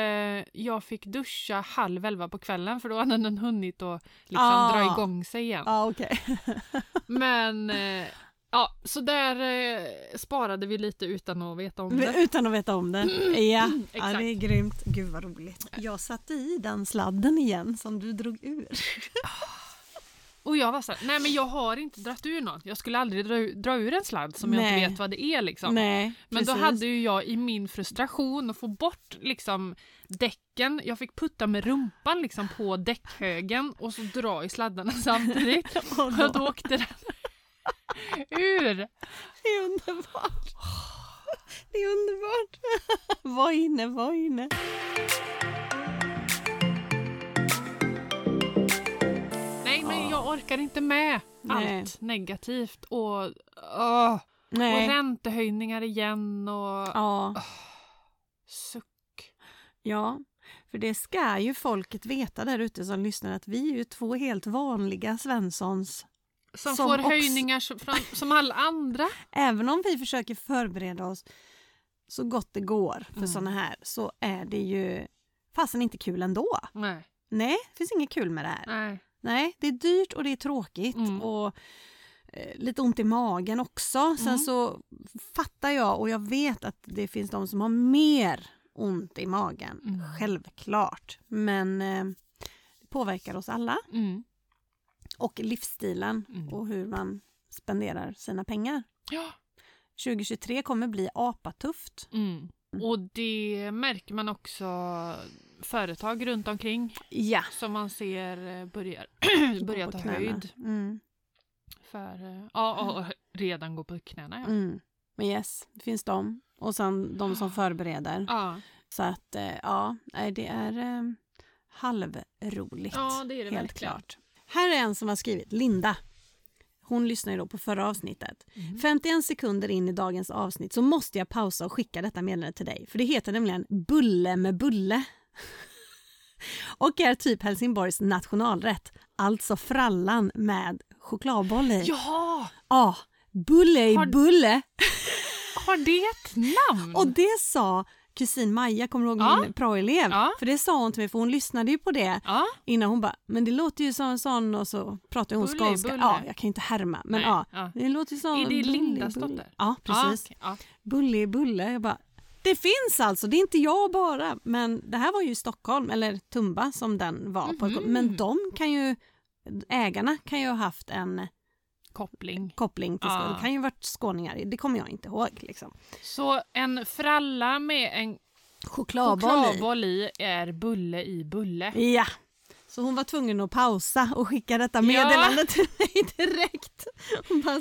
jag fick duscha halv elva på kvällen för då hade den hunnit att liksom Ah. dra igång sig igen. Ja, okej. Men eh, ja, så där eh, sparade vi lite utan att veta om det. Utan att veta om det. Ja, ja Exakt. det är grymt. Gud vad roligt. Jag satte i den sladden igen som du drog ur. Och jag var så här, nej men jag har inte dragit ur något. Jag skulle aldrig dra, ur- dra ur en sladd som jag Nej. inte vet vad det är liksom. Nej, Men då precis. hade ju jag i min frustration att få bort liksom däcken, jag fick putta med rumpan liksom på däckhögen och så dra i sladdarna samtidigt. Och Och då, då åkte den ur. det är underbart. Det är underbart. Var inne, var inne. Nej men jag orkar inte med Nej. allt negativt och, och Nej. räntehöjningar igen och Ja, suck. ja, för det ska ju folket veta där ute som lyssnar att vi är ju två helt vanliga Svenssons. Som, Som får också- höjningar som, från, som alla andra. Även om vi försöker förbereda oss så gott det går för Mm. såna här så är det ju fasen inte kul ändå. Nej, Nej, det finns inget kul med det här. nej. Nej, det är dyrt och det är tråkigt Mm. och eh, lite ont i magen också. Sen Mm. så fattar jag och jag vet att det finns de som har mer ont i magen. Mm. Självklart. Men eh, det påverkar oss alla Mm. Och livsstilen Mm. och hur man spenderar sina pengar. Ja. 2023 kommer bli apatufft. Mm. Och det märker man också företag runt omkring Ja. som man ser eh, börjar, börjar ta höjd Mm. för, eh, ja, och redan gå på knäna. Ja. Mm. Men yes, det finns de. Och sen de som förbereder. Ja. Så att eh, ja, det är halvroligt. ja, det är det helt verkligen. klart. Här är en som har skrivit, Linda. Hon lyssnar ju då på förra avsnittet. Mm. 51 sekunder in i dagens avsnitt så måste jag pausa och skicka detta meddelande till dig. För det heter nämligen Bulle med bulle. och är typ Helsingborgs nationalrätt. Alltså frallan med chokladboll i. Ja! Ja, bulle i Har- bulle. Har det ett namn? Och det sa kusin Maja, kommer du ihåg Ja. min praoelev? Ja. För det sa hon till mig, för hon lyssnade ju på det Ja, innan hon bara, men det låter ju som en sån och så pratar hon Bulle, skånska. bulle. Ja, jag kan inte härma, men ja. ja. Det låter ju som Är det Lindas dotter? Ja, precis. Ja, ja. Bulle bulle. Jag bara, det finns alltså, det är inte jag bara. Men det här var ju Stockholm, eller Tumba som den var. På, Mhm. men de kan ju, ägarna kan ju ha haft en Koppling. koppling till Ja. Skåne. Det kan ju ha varit skåningar, det kommer jag inte ihåg. Liksom. Så en fralla med en Chokladboll chokladboll i är bulle i bulle. Ja. Så hon var tvungen att pausa och skicka detta meddelande till mig direkt.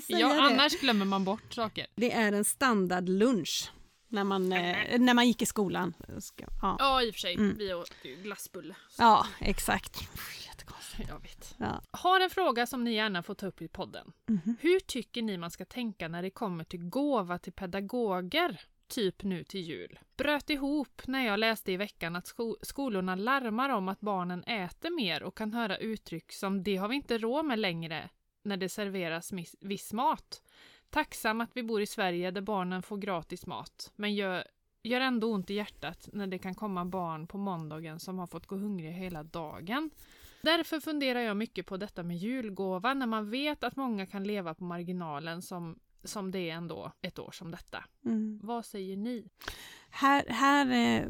Ja, det. annars glömmer man bort saker. Det är en standardlunch när man, eh, när man gick i skolan. Ska- Ja, Ja, i och för sig. Mm. Vi åt ju glassbulle. ja exakt. Jättekonstigt. Jag vet. Ja. Har en fråga som ni gärna får ta upp i podden. Mhm. Hur tycker ni man ska tänka när det kommer till gåva till pedagoger? Typ nu till jul. Bröt ihop när jag läste i veckan att sko- skolorna larmar om att barnen äter mer och kan höra uttryck som det har vi inte råd med längre när det serveras viss mat. Tacksam att vi bor i Sverige där barnen får gratis mat, men gör, gör ändå ont i hjärtat när det kan komma barn på måndagen som har fått gå hungriga hela dagen. Därför funderar jag mycket på detta med julgåva när man vet att många kan leva på marginalen som, som det är ändå ett år som detta. Mm. Vad säger ni? Här, här, eh,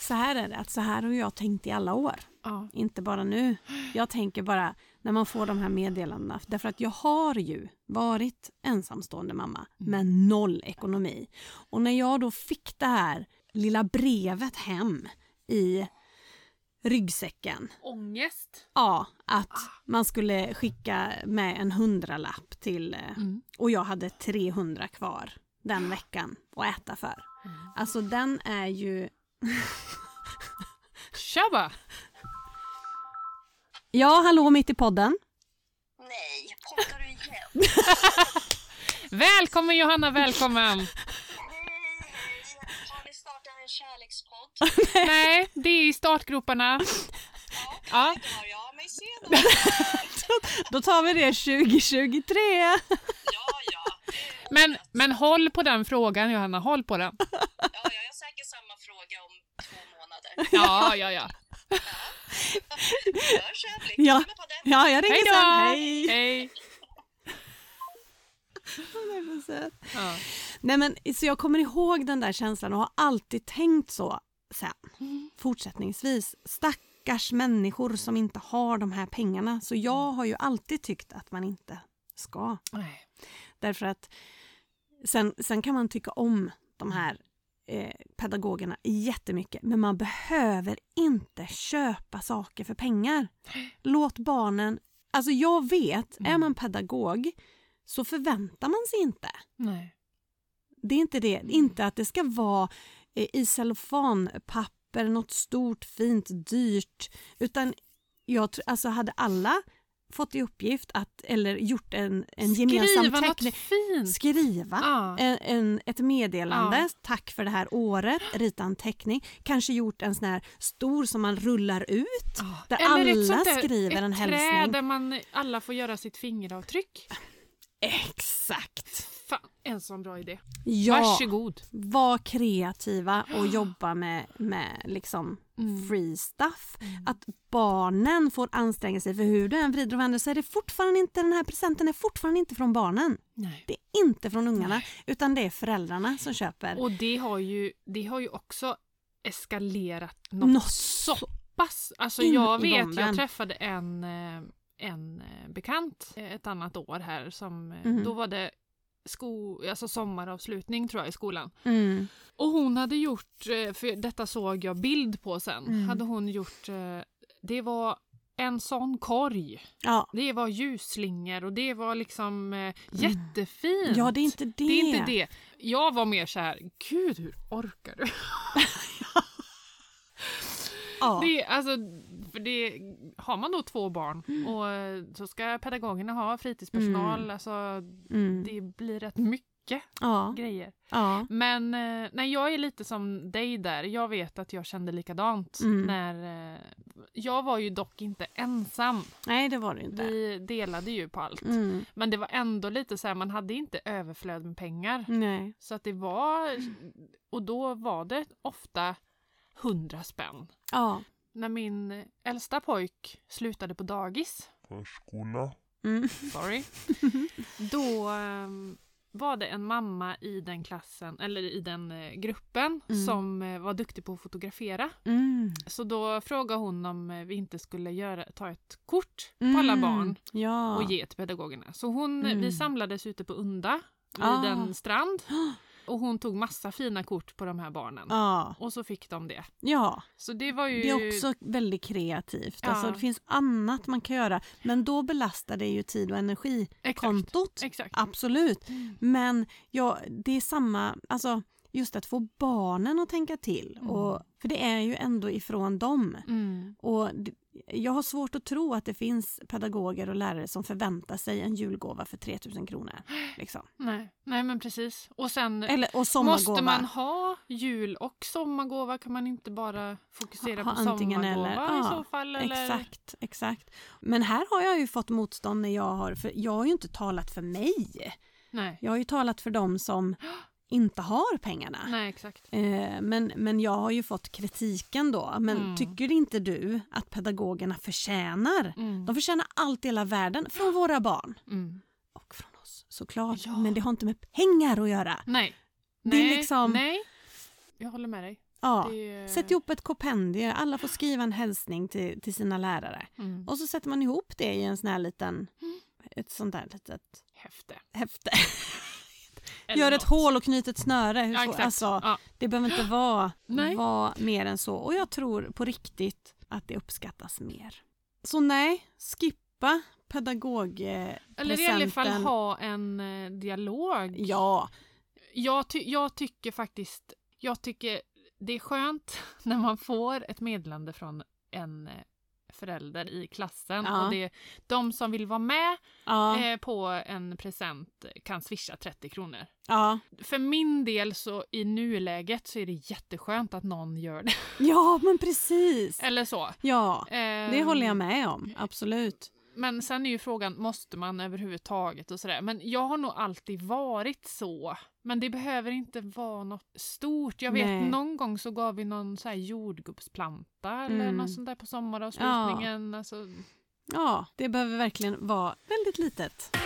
så här är det, att så här har jag tänkt i alla år. Ja. Inte bara nu. Jag tänker bara när man får de här meddelandena. Därför att jag har ju varit ensamstående mamma med noll ekonomi. Och när jag då fick det här lilla brevet hem i ryggsäcken. Ångest. Ja, att man skulle skicka med en hundralapp till eh, Mm. och jag hade 300 kvar den veckan att äta för. Alltså den är ju... Tjaba! Ja, hallå mitt i podden. Nej, poddar du igen? Välkommen Johanna, välkommen! Hej, hej. Har ni startat en kärlekspodd? Nej, det är i startgroparna. Ja. Jag mig sedan. Då tar vi det 2023. Ja, ja. Men, men håll på den frågan Johanna, håll på den. Ja, jag har säkert samma fråga om två månader. Ja, ja, ja. Ja. med podden. Ja, jag ringer Hej sen. då! Hej! Hej! Ja. Nej, men, så jag kommer ihåg den där känslan och har alltid tänkt så sen. Fortsättningsvis. Stackars människor som inte har de här pengarna. Så jag har ju alltid tyckt att man inte ska. Nej. Därför att sen, sen kan man tycka om de här eh, pedagogerna jättemycket men man behöver inte köpa saker för pengar. Låt barnen... Alltså jag vet, är man pedagog så förväntar man sig inte. Nej. Det är inte det. Inte att det ska vara i cellofanpapper, något stort, fint, dyrt. Utan jag tror, alltså hade alla fått i uppgift att, eller gjort en, en gemensam Skriva något teckning. fint. Skriva Ja. en, en, ett meddelande, Ja. tack för det här året, rita en teckning. Kanske gjort en sån här stor som man rullar ut. Där Eller ett alla där, skriver en ett hälsning. träd där man alla får göra sitt fingeravtryck. Exakt! En sån bra idé. Ja, Varsågod. var kreativa och jobba med, med liksom Mm. free stuff. Att barnen får anstränga sig för hur du än vrider och vänder så är det fortfarande inte, den här presenten är fortfarande inte från barnen. Nej. Det är inte från ungarna utan det är föräldrarna som köper. Och det har ju, det har ju också eskalerat något, Något så pass. Alltså in jag vet, jag träffade en, eh, en eh, bekant eh, ett annat år här som, Mhm. då var det sko, alltså sommaravslutning tror jag i skolan. Mm. Och hon hade gjort, eh, för detta såg jag bild på sen, Mm. hade hon gjort, eh, det var en sån korg. Ja. Det var ljusslingor och det var liksom eh, jättefint. Mm. ja, det är inte det. Det är inte det. Jag var mer så här, gud hur orkar du? Ja. Det, alltså, för det, har man då två barn Mm. och eh, så ska pedagogerna ha fritidspersonal, Mm. alltså Mm. det blir rätt mycket Ja. grejer. Ja. Men eh, nej, jag är lite som dig där. Jag vet att jag kände likadant. Mm. när eh, Jag var ju dock inte ensam. Nej, det var det inte. Vi delade ju på allt. Mm. Men det var ändå lite så här, man hade inte överflöd med pengar. Nej. Så att det var, och då var det ofta hundra spänn. Ja. När min äldsta pojk slutade på dagis, Förskola. Mm. sorry, då ehm, var det en mamma i den klassen, eller i den eh, gruppen, Mm. som eh, var duktig på att fotografera. Mm. Så då frågade hon om eh, vi inte skulle göra, ta ett kort på alla Mm. barn Ja. och ge till pedagogerna. Så hon, Mm. vi samlades ute på Unda, vid Ah. en strand. Och hon tog massa fina kort på de här barnen. Ja. Och så fick de det. ja, Så det var ju... det är också väldigt kreativt. Ja. Alltså, det finns annat man kan göra. Men då belastar det ju tid och energikontot. Exakt. Exakt. Absolut. Men ja, det är samma... Alltså, just att få barnen att tänka till. Mm. Och, för det är ju ändå ifrån dem. Mm. Och jag har svårt att tro att det finns pedagoger och lärare som förväntar sig en julgåva för 3000 kronor. Liksom. Nej. Nej, men precis. Och sen Eller, och måste man ha jul och sommargåva? Kan man inte bara fokusera Ha på antingen sommargåva eller. i Ja, så fall? Eller? Exakt, exakt. Men här har jag ju fått motstånd när jag har, för jag har ju inte talat för mig. Nej. Jag har ju talat för dem som inte har pengarna. Nej, exakt. Eh, men, men jag har ju fått kritiken då. Men Mm. tycker inte du att pedagogerna förtjänar? Mm. De förtjänar allt i hela världen från våra barn. Mm. Och från oss såklart. Ja. Men det har inte med pengar att göra. Nej. Det är liksom- Nej. Jag håller med dig. Ja. Det... Sätt ihop ett kompendium, alla får skriva en hälsning till, till sina lärare. Mm. Och så sätter man ihop det i en sån här liten, ett sånt där litet Häfte. häfte. Eller Gör ett hål och knyt ett snöre. Hur Ja, så, alltså, Ja. det behöver inte vara, vara mer än så. Och jag tror på riktigt att det uppskattas mer. Så nej, skippa pedagogpresenten. Eller i alla fall ha en eh, dialog. Ja, Jag, ty- jag tycker faktiskt, jag tycker det är skönt när man får ett meddelande från en eh, förälder i klassen Ja. och det de som vill vara med ja, eh, på en present kan swisha 30 kronor. ja. För min del så i nuläget så är det jätteskönt att någon gör det. ja, men precis. Eller så. Ja, Ehm, det håller jag med om. Absolut. Men sen är ju frågan, måste man överhuvudtaget och sådär. Men jag har nog alltid varit så. Men det behöver inte vara något stort. Jag vet Nej. någon gång så gav vi någon så jordgubbsplanta eller Mm. något sånt där på sommaravslutningen. Alltså, Ja, det behöver verkligen vara väldigt litet.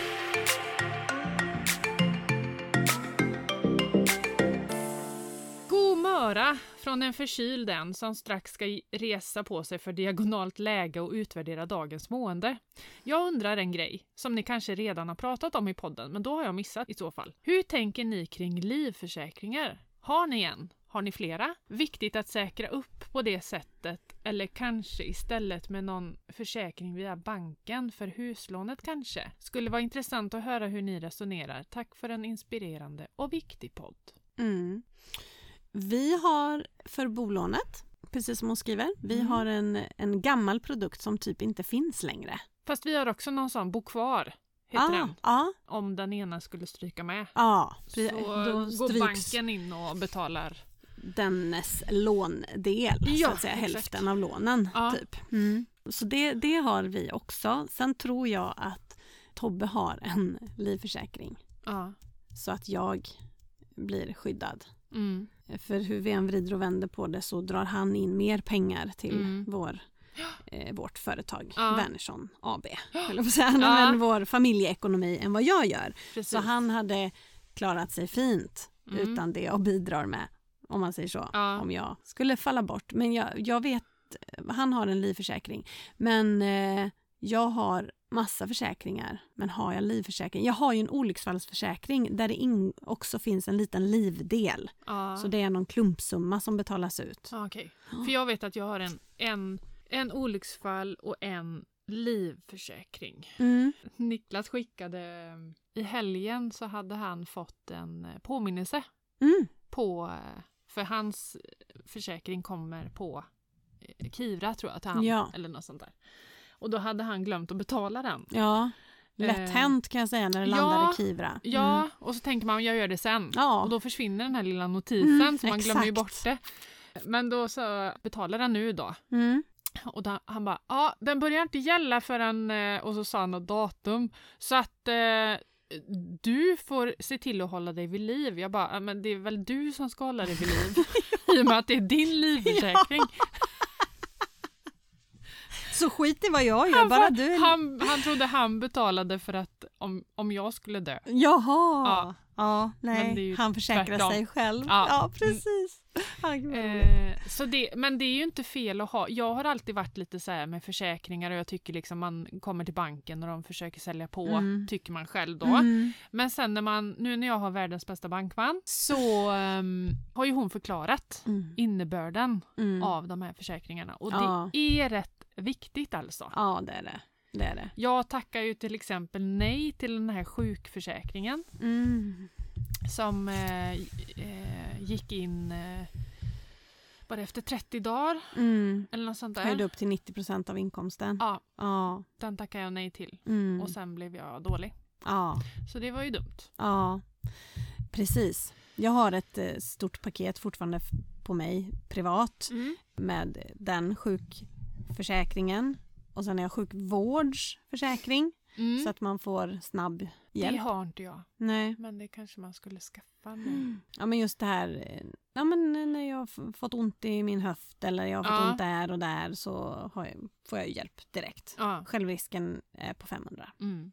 Höra från en förkyld en som strax ska resa på sig för diagonalt läge och utvärdera dagens mående. Jag undrar en grej som ni kanske redan har pratat om i podden, men då har jag missat i så fall. Hur tänker ni kring livförsäkringar? Har ni en? Har ni flera? Viktigt att säkra upp på det sättet eller kanske istället med någon försäkring via banken för huslånet kanske? Skulle vara intressant att höra hur ni resonerar. Tack för en inspirerande och viktig podd. Mm. Vi har för bolånet, precis som hon skriver, vi Mm. har en, en gammal produkt som typ inte finns längre. Fast vi har också någon sån Bo kvar, heter ja, den. ja, Om den ena skulle stryka med. ja. Så går stryks banken in och betalar. dennes låndel, så Ja, att säga, exakt. hälften av lånen. Ja. Typ. Mm. Så det, det har vi också. Sen tror jag att Tobbe har en livförsäkring Ja. så att jag blir skyddad. Mm. För hur vi än vrider och vänder på det så drar han in mer pengar till Mm. vår, eh, vårt företag, Ja. Wernersson AB. Eller säga, Ja. men vår familjeekonomi än vad jag gör. Precis. Så han hade klarat sig fint Mm. utan det jag bidrar med, om man säger så, Ja. om jag skulle falla bort. Men jag, jag vet, han har en livförsäkring. Men eh, jag har massa försäkringar. Men har jag livförsäkring? Jag har ju en olycksfallsförsäkring där det också finns en liten livdel. Ja. Så det är någon klumpsumma som betalas ut. Ja, Okej. För jag vet att jag har en, en, en olycksfall och en livförsäkring. Mm. Niklas skickade i helgen så hade han fått en eh, påminnelse Mm. på eh, för hans försäkring kommer på eh, Kivra tror jag till han Ja. eller något sånt där. Och då hade han glömt att betala den. Ja, lätt Eh, hänt kan jag säga när det ja, landar i Kivra. Ja, Mm. och så tänker man jag gör det sen. Ja. Och då försvinner den här lilla notisen Mm, så man glömmer ju exakt. bort det. Men då så betalar den nu då. Mm. Och då, han bara, ja den börjar inte gälla förrän, eh, och så sa han något datum. Så att eh, du får se till att hålla dig vid liv. Jag bara, "Ja, men det är väl du som ska hålla dig vid liv. I och med att det är din livförsäkring. Så skit i vad jag gör, Han, bara du han, han trodde han betalade för att om, om jag skulle dö. Jaha! Ja. Ja, nej, han försäkrar tvärtom. sig själv. Ja. Ja, precis. Vad roligt. Eh, så det, men det är ju inte fel att ha. Jag har alltid varit lite så här med försäkringar och jag tycker liksom man kommer till banken och de försöker sälja på, Mm. tycker man själv då. Mm. Men sen när man, nu när jag har världens bästa bankman så ehm, har ju hon förklarat Mm. innebörden Mm. av de här försäkringarna och Ja. det är rätt viktigt alltså. Ja, det är det. Det, är det. Jag tackar ju till exempel nej till den här sjukförsäkringen Mm. som eh, eh, gick in eh, bara efter 30 dagar Mm. eller något sånt Höjde där. upp till 90% av inkomsten. Ja, Ja. den tackade jag nej till Mm. och sen blev jag dålig. Ja. Så det var ju dumt. Ja. Precis. Jag har ett eh, stort paket fortfarande på mig privat med den sjukförsäkringen och sen har jag sjukvårdsförsäkring Mm. så att man får snabb Det hjälp. har inte jag, Nej. men det kanske man skulle skaffa nu. Ja men just det här, eh, ja men när jag har fått ont i min höft eller jag har fått Ja. ont där och där så jag, får jag hjälp direkt. Ja. Självrisken är på 500. Mm.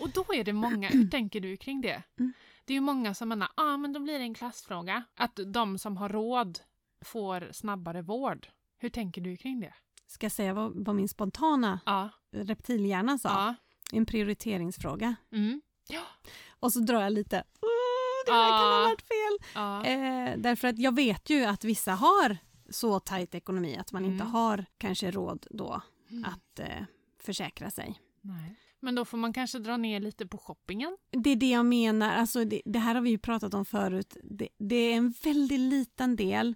Och då är det många, hur tänker du kring det? Mm. Det är ju många som menar, ja ah, men då blir det en klassfråga. Att de som har råd får snabbare vård. Hur tänker du kring det? Ska jag säga vad, vad min spontana Ja. reptilhjärna sa? Ja. En prioriteringsfråga. Mm. Och så drar jag lite, "Åh, det här kan ha Ja. varit fel. Ja. Eh, därför att jag vet ju att vissa har så tajt ekonomi att man inte Mm. har kanske råd då Mm. att eh, försäkra sig. Nej. Men då får man kanske dra ner lite på shoppingen. Det är det jag menar, alltså det, det här har vi ju pratat om förut. Det, det är en väldigt liten del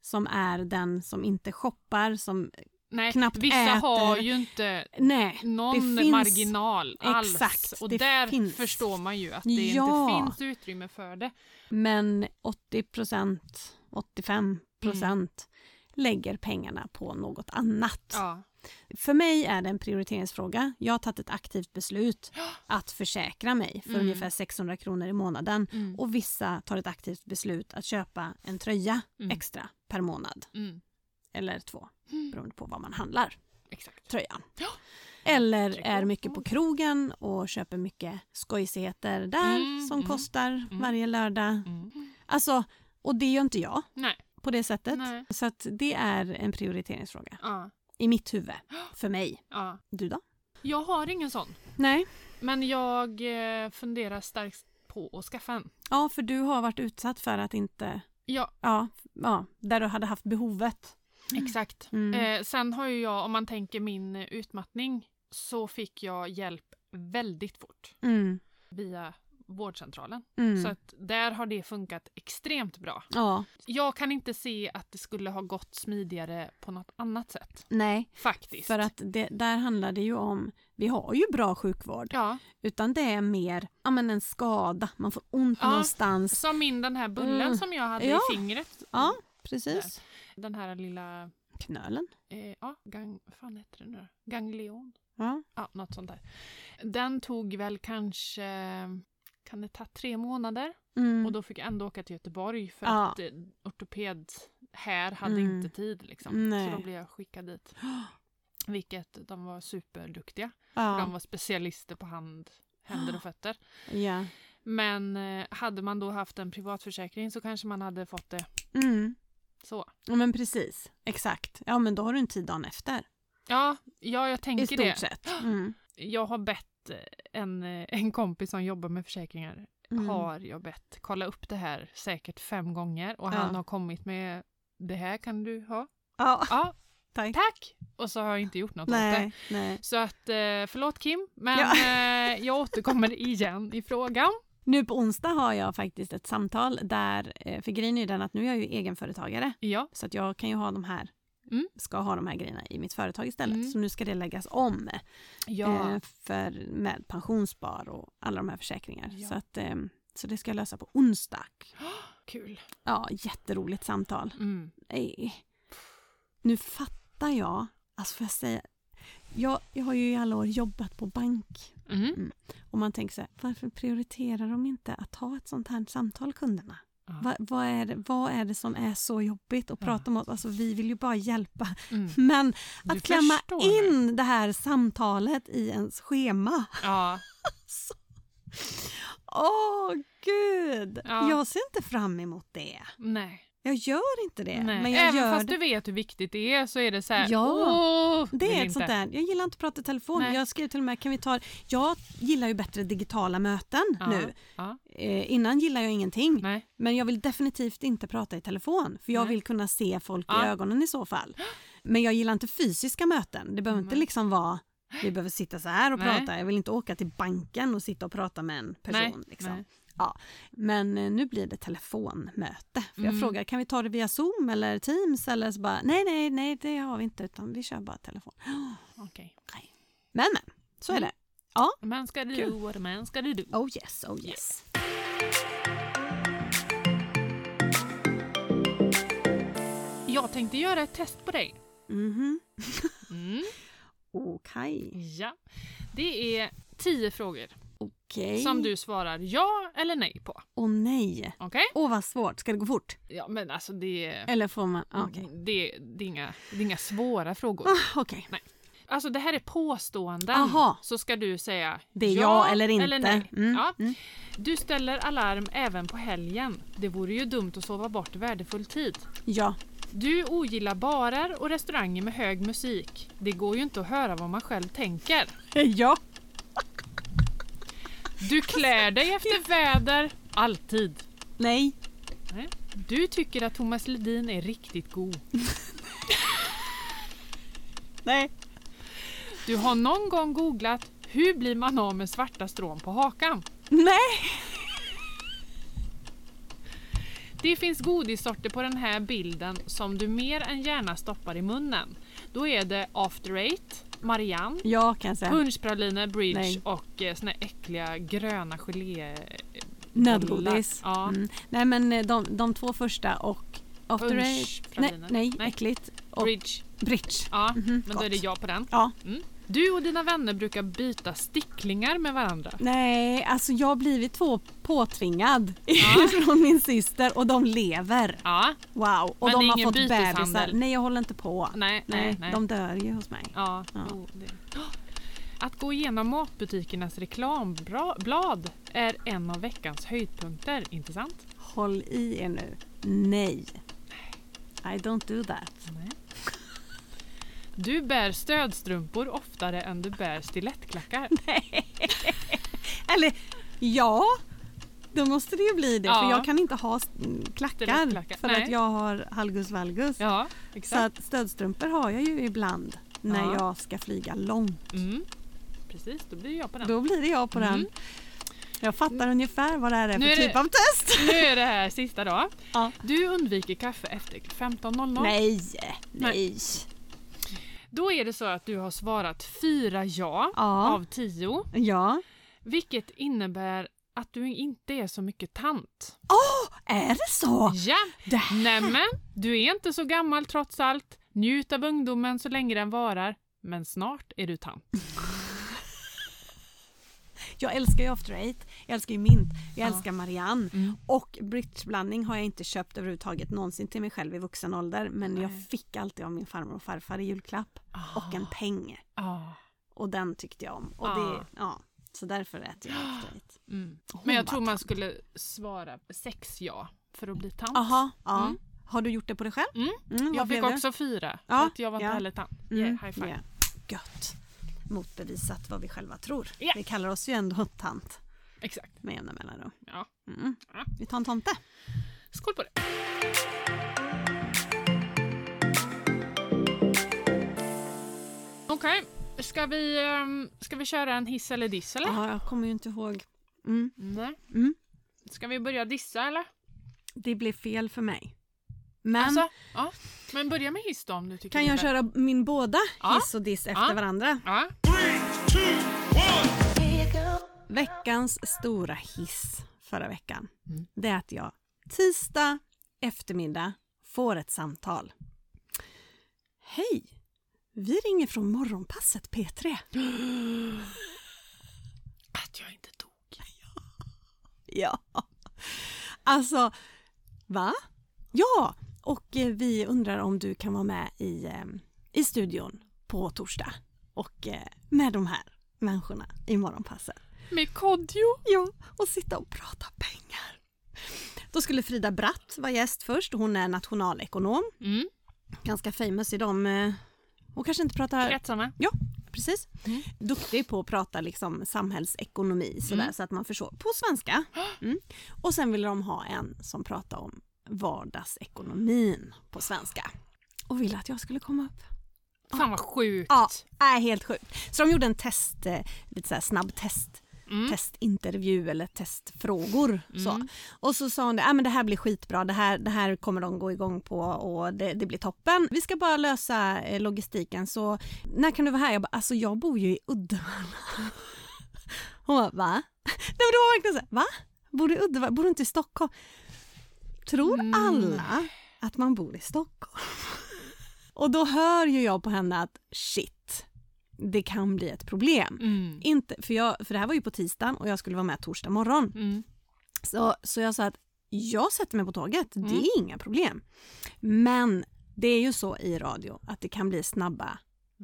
som är den som inte shoppar, som Nej, Knappt vissa äter. har ju inte nej, någon finns- marginal alls. Exakt, och där finns. förstår man ju att det Ja. inte finns utrymme för det. men 80 procent, 85 procent lägger pengarna på något annat. Ja. För mig är det en prioriteringsfråga. Jag har tagit ett aktivt beslut att försäkra mig för Mm. ungefär 600 kronor i månaden. Mm. Och vissa tar ett aktivt beslut att köpa en tröja Mm. extra per månad. Mm. Eller två, Mm. beroende på vad man handlar Exakt. tröjan. Ja. Eller är mycket på krogen och köper mycket skojsigheter där Mm, som mm, kostar mm. varje lördag. Mm. Alltså, och det gör inte jag Nej. på det sättet. Nej. Så att det är en prioriteringsfråga Ja. i mitt huvud. För mig. Ja. Du då? Jag har ingen sån. Nej. Men jag eh, funderar starkt på att skaffa en. Ja, för du har varit utsatt för att inte... Ja, Ja, ja där du hade haft behovet. Exakt. Mm. Eh, sen har ju jag, om man tänker min utmattning, så fick jag hjälp väldigt fort Mm. via vårdcentralen. Mm. Så att där har det funkat extremt bra. Ja, Jag kan inte se att det skulle ha gått smidigare på något annat sätt. nej. Faktiskt. För att det, där handlar det ju om... Vi har ju bra sjukvård. Ja, Utan det är mer ja, men en skada. Man får ont Ja. någonstans. som min den här bullen Mm. som jag hade Ja. i fingret. Ja, precis. Den här lilla, Knölen. eh, ja, gang, fan heter det nu? Ganglion. Ja. Ja, något sånt där. Den tog väl kanske, kan det ta tre månader? Mm. Och då fick jag ändå åka till Göteborg för Ja. att eh, ortoped här hade Mm. inte tid liksom. Nej. Så då blev jag skickad dit. Vilket de var superduktiga. ja. De var specialister på hand, händer och fötter. ja. Men eh, hade man då haft en privatförsäkring så kanske man hade fått det Mm. Så. ja, men precis. Exakt. Ja, men då har du en tid dagen efter. Ja, ja jag I tänker stort det. sett. Mm. Jag har bett en, en kompis som jobbar med försäkringar Mm. har jag bett kolla upp det här säkert fem gånger och Ja. han har kommit med det här kan du ha. Ja, Ja, tack. tack! Och så har jag inte gjort något åt det. Nej, nej. Så att eh, förlåt Kim, men Ja. eh, jag återkommer igen i frågan. Nu på onsdag har jag faktiskt ett samtal där, eh, för grejen är ju den att nu är jag ju egenföretagare Ja, så att jag kan ju ha de här Mm. ska ha de här grejerna i mitt företag istället. Mm. Så nu ska det läggas om ja. eh, för, med pensionsspar och alla de här försäkringar. Ja. Så, att, eh, så det ska jag lösa på onsdag. kul. Ja, jätteroligt samtal. Mm. Nej. Nu fattar jag, alltså får jag säga, jag, jag har ju i alla år jobbat på bank Mm. och man tänker så här, varför prioriterar de inte att ha ett sånt här samtal kunderna? Ja. Va, vad, är det, vad är det som är så jobbigt att Ja. prata om oss? Alltså vi vill ju bara hjälpa. Mm. Men Du att klämma in det här samtalet i ens schema. Ja, Åh gud! Ja. Jag ser inte fram emot det. nej. Jag gör inte det. nej. Men jag Även gör fast det. du vet hur viktigt det är så är det så här, Ja, åh, Det är ett inte. sånt där, jag gillar inte att prata i telefon. Nej. Jag skrev till och med, kan vi ta, jag gillar ju bättre digitala möten Ja, nu. Ja, Eh, innan gillar jag ingenting. nej. Men jag vill definitivt inte prata i telefon för jag Nej. vill kunna se folk i ögonen i så fall. Men jag gillar inte fysiska möten. Det behöver inte Nej. liksom vara vi behöver sitta så här och Nej. prata. Jag vill inte åka till banken och sitta och prata med en person. Nej, liksom. nej. Ja, men eh, nu blir det telefonmöte. För jag Mm. frågar, kan vi ta det via Zoom eller Teams? Eller så bara, nej, nej, nej, det har vi inte, utan vi kör bara telefon. Okej. Men, men, så är Mm. det. Man ska do what man ska do. Oh yes, oh yes. Jag tänkte göra ett test på dig. Mhm. Mm. Okej. Ja. Det är tio frågor Okej. som du svarar ja eller nej på. Åh nej. Okej? Åh vad svårt, ska det gå fort? Ja men alltså det. Eller får man, ah, okej. Det, det, är inga, det är inga svåra frågor. Ah, Okej. Alltså det här är påståenden. Aha. Så ska du säga Det är ja eller inte. nej. Mm, Ja. mm. Du ställer alarm även på helgen. Det vore ju dumt att sova bort värdefull tid. Ja. Du ogillar barer och restauranger med hög musik. Det går ju inte att höra vad man själv tänker. Ja. Du klär dig efter väder, alltid. Nej. Nej. Du tycker att Thomas Ledin är riktigt god. Nej. Du har någon gång googlat hur blir man av med svarta strån på hakan? Nej. Det finns godissorter på den här bilden som du mer än gärna stoppar i munnen. Då är det After Eight, Marianne, Ja jag punschpraliner, bridge Nej. och eh, såna äckliga gröna gelé... Nödgodis. Ja. Mm. Nej men eh, de, de två första och After Eight. Nej, nej, Nej. äckligt. Och Bridge. Bridge. Ja, Mhm, men då är det gott. ja på den. Ja. Mm. Du och dina vänner brukar byta sticklingar med varandra. Nej, alltså jag har blivit två påtvingad Ja. från min syster och de lever. Ja, Wow. Och Men de har fått bebisar. Nej, jag håller inte på. nej, nej, Nej, nej. de dör ju hos mig. Ja, Ja. Att gå igenom matbutikernas reklamblad är en av veckans höjdpunkter, inte sant? Håll i er nu. Nej. I don't do that. Nej. Du bär stödstrumpor oftare än du bär stilettklackar. Eller ja, då måste det ju bli det. Ja. För jag kan inte ha s- klackar för nej. att jag har halgus valgus. Ja, Så att stödstrumpor har jag ju ibland när Ja. jag ska flyga långt. Mm. Precis, då blir jag på den. Då blir det jag på den. Mm. Jag fattar ungefär vad det här är Nu för är det- typ av test. Nu är det här sista då. Ja. Du undviker kaffe efter 15.00. Nej, nej. Då är det så att du har svarat fyra ja, Ja. av tio. Ja. Vilket innebär att du inte är så mycket tant. Är det så? Ja, Det här. nämen, du är inte så gammal trots allt. Njut av ungdomen så länge den varar. Men snart är du tant. Jag älskar ju After Eight, jag älskar ju Mint, jag Ja. älskar Marianne. Mm. Och bridgeblandning har jag inte köpt överhuvudtaget någonsin till mig själv i vuxen ålder. Men jag Nej. fick alltid av min farmor och farfar i julklapp. Och en peng. Ah. Och den tyckte jag om. Och Ah. det, ja, så därför äter jag After Eight. Mm. Men jag tror man tant. skulle svara sex ja för att bli tant. Jaha, ja. Mm. Har du gjort det på dig själv? Mm. Mm, Jag fick det? också fyra, Ja, att jag var inte ja. heller tant. Mm, Yeah, high five. ja. Gött. Motbevisat vad vi själva tror. Ja. Vi kallar oss ju ändå tant Exakt. med jämna mellanrum. Ja. Mm. Ja. Vi tar en tomte. Skål på det! Okej, ska, vi, ehm, ska vi köra en hiss eller diss eller? Ja, jag kommer ju inte ihåg. Mm. Nej. Mm. Ska vi börja dissa eller? Det blev fel för mig. Men Alltså, ja. Men börja med hiss då om du tycker kan jag köra min båda Ja. hiss och diss efter Ja. varandra? Ja. Veckans stora hiss förra veckan. Mm. Det är att jag tisdag eftermiddag får ett samtal. Hej! Vi ringer från morgonpasset P3. Att jag inte dog. Ja. Alltså, va? Ja, och eh, vi undrar om du kan vara med i, eh, i studion på torsdag och eh, med de här människorna i morgonpasset. Med Kodjo. Ja, och sitta och prata pengar. Då skulle Frida Bratt vara gäst först. Hon är nationalekonom. Mm. Ganska famous i de... Hon kanske inte pratar... Kretsarna. Ja, precis. Mm. Duktig på att prata liksom samhällsekonomi sådär, Mm. så att man förstår. På svenska. Mm. Och sen ville de ha en som pratar om vardagsekonomin på svenska. Och ville att jag skulle komma upp. Fan vad sjukt. Ja, är helt sjukt. Så de gjorde en test, eh, lite så här snabb test Mm. testintervju eller testfrågor. Så. Mm. Och så sa hon det, ah, men det här blir skitbra, det här, det här kommer de gå igång på och det, det blir toppen. Vi ska bara lösa eh, logistiken så när kan du vara här? Jag bara, alltså jag bor ju i Uddevalla. Hon bara, va? Nej men det var verkligen så här, va? Bor du i Uddevalla? Bor du inte i Stockholm? Tror Mm. alla att man bor i Stockholm? Och då hör ju jag på henne att shit, det kan bli ett problem. Mm. Inte, för, jag, för det här var ju på tisdagen och jag skulle vara med torsdag morgon. Mm. Så, så jag sa att jag sätter mig på tåget, Mm. det är inga problem. Men det är ju så i radio att det kan bli snabba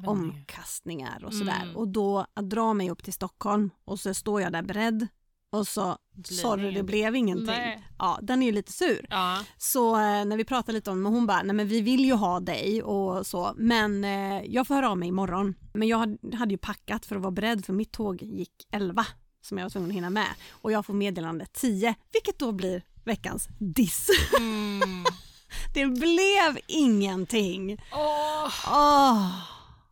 omkastningar och sådär. Mm. Och då att dra mig upp till Stockholm och så står jag där beredd och så sorry det blev ingenting. Nej. Ja, den är ju lite sur. Ja. Så eh, när vi pratade lite om det, hon bara, nej men vi vill ju ha dig och så, men eh, jag får höra av mig imorgon. Men jag hade, hade ju packat för att vara beredd för mitt tåg gick 11 som jag var tvungen att hinna med och jag får meddelande 10, vilket då blir veckans diss. Mm. Det blev ingenting. Åh, Åh,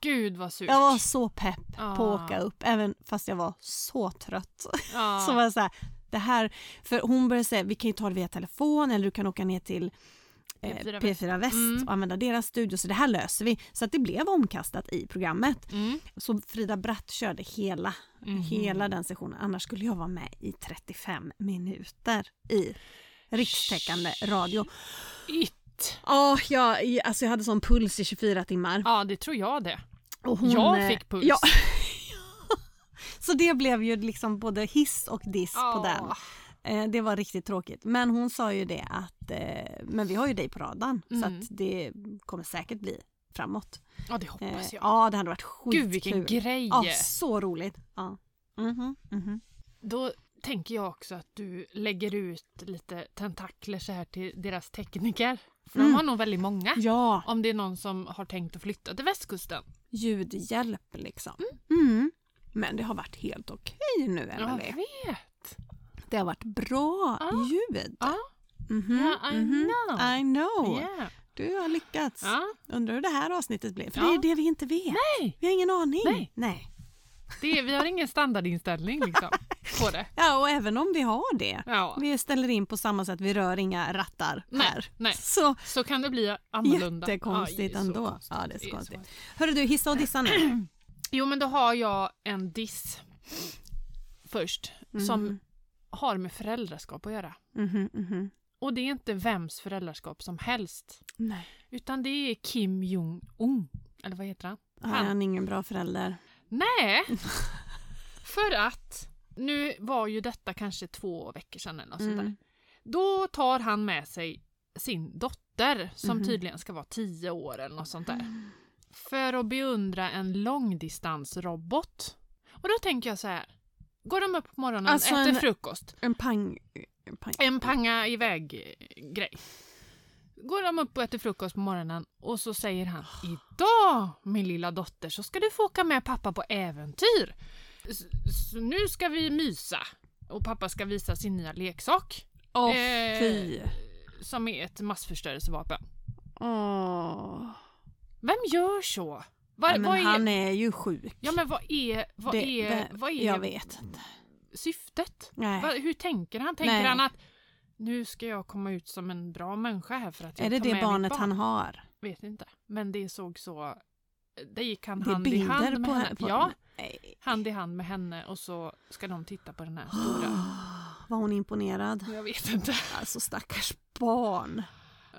gud vad surt. jag var så pepp på att Ah. åka upp, även fast jag var så trött. Ja. Så var jag så här, det här, för hon började säga vi kan ju ta det via telefon eller du kan åka ner till eh, P4 P4 Väst, Mm. och använda deras studio så det här löser vi. Så att det blev omkastat i programmet. Mm. Så Frida Bratt körde hela, Mhm. hela den sessionen annars skulle jag vara med i 35 minuter i rikstäckande radio. It. Åh, jag, alltså jag hade sån puls i 24 timmar. Ja, det tror jag det. Och hon, Jag eh, fick puls. Ja. Så det blev ju liksom både hiss och diss på Ja. den. Eh, det var riktigt tråkigt. Men hon sa ju det att eh, men vi har ju dig på radarn så Mm. att det kommer säkert bli framåt. Ja, det Eh, hoppas jag. ja, det hade varit skitkul. Gud vilken grej. Ja, så roligt. Ja. Mhm, mhm. Då tänker jag också att du lägger ut lite tentakler så här till deras tekniker. För Mm. de har nog väldigt många. Ja, Om det är någon som har tänkt att flytta till västkusten. Ljudhjälp liksom. Mm. Men det har varit helt okej nu Jag Emelie. vet. Det har varit bra Ja. ljud. Ja, Mhm, Ja, I mhm. know. I know. yeah. Du har lyckats. ja. Undrar hur det här avsnittet blir. För det är det vi inte vet. Nej, Vi har ingen aning. Nej. Nej. Det är, vi har ingen standardinställning liksom, på det. Ja, och även om vi har det. Ja. Vi ställer in på samma sätt, vi rör inga rattar Nej, här. nej. Så Så kan det bli annorlunda. Jättekonstigt Ja, ändå. konstigt. Ja, det är så konstigt. Hörru du, hissa och dissa nu. Jo, men då har jag en diss först som Mhm. har med föräldraskap att göra. Mhm, mhm. Och det är inte vems föräldraskap som helst. Nej. Utan det är Kim Jong-Un. Eller vad heter han? Han är ingen bra förälder. Nej! För att nu var ju detta kanske två veckor sedan eller något sånt Mm. där. Då tar han med sig sin dotter som Mhm. tydligen ska vara tio år eller något sånt där. För att beundra en långdistansrobot. Och då tänker jag så här. Går de upp på morgonen, Alltså äter en- frukost, En pang... En pang. en panga iväg-grej. Går de upp och äter frukost på morgonen och så säger han Idag min lilla dotter så ska du få åka med pappa på äventyr. S- Så nu ska vi mysa. Och pappa ska visa sin nya leksak. Åh, Eh, fy. Som är ett massförstörelsevapen. Åh. Vem gör så? Vad, Ja, är, han är ju sjuk. Ja men vad är, vad Det- är, vad är Jag vet inte. syftet? Nej. Hur tänker han? Tänker Nej. han att nu ska jag komma ut som en bra människa här för att jag Är det tar det med barnet barn? han har? Vet inte. Men det såg så... Det gick han Det hand i hand med på henne. På, Ja, Nej. hand i hand med henne och så ska de titta på den här stora... Var hon imponerad? Jag vet inte. Alltså stackars barn.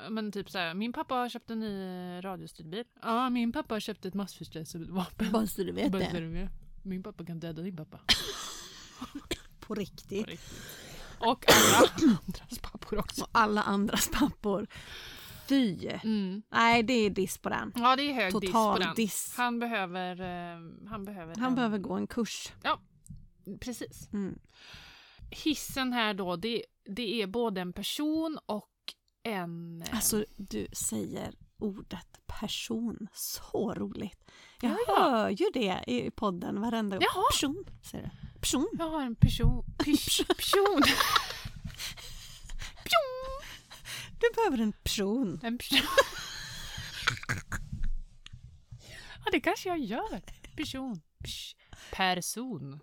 Men typ så här, min pappa har köpt en ny radiostyrd bil. Ja, min pappa har köpt ett massförstörelsevapen. Bara så du vet det. Min pappa kan döda din pappa. På riktigt. På riktigt. Och alla andras pappor också. Och alla andras pappor. Fy. Mm. Nej, det är diss på den. Ja, det är hög diss på Total den. diss. Han behöver... Eh, han behöver... Han en- behöver gå en kurs. Precis. Mm. Hissen här då, det, det är både en person och en... eh, Alltså, du säger ordet person. Så roligt. Jag Ja, ja. hör ju det i podden varenda gång. Jaha. Person, säger du. Person. Jag har en person... Pers, person. Du behöver en person. En person. ja, det kanske jag gör. Person. Pers, person.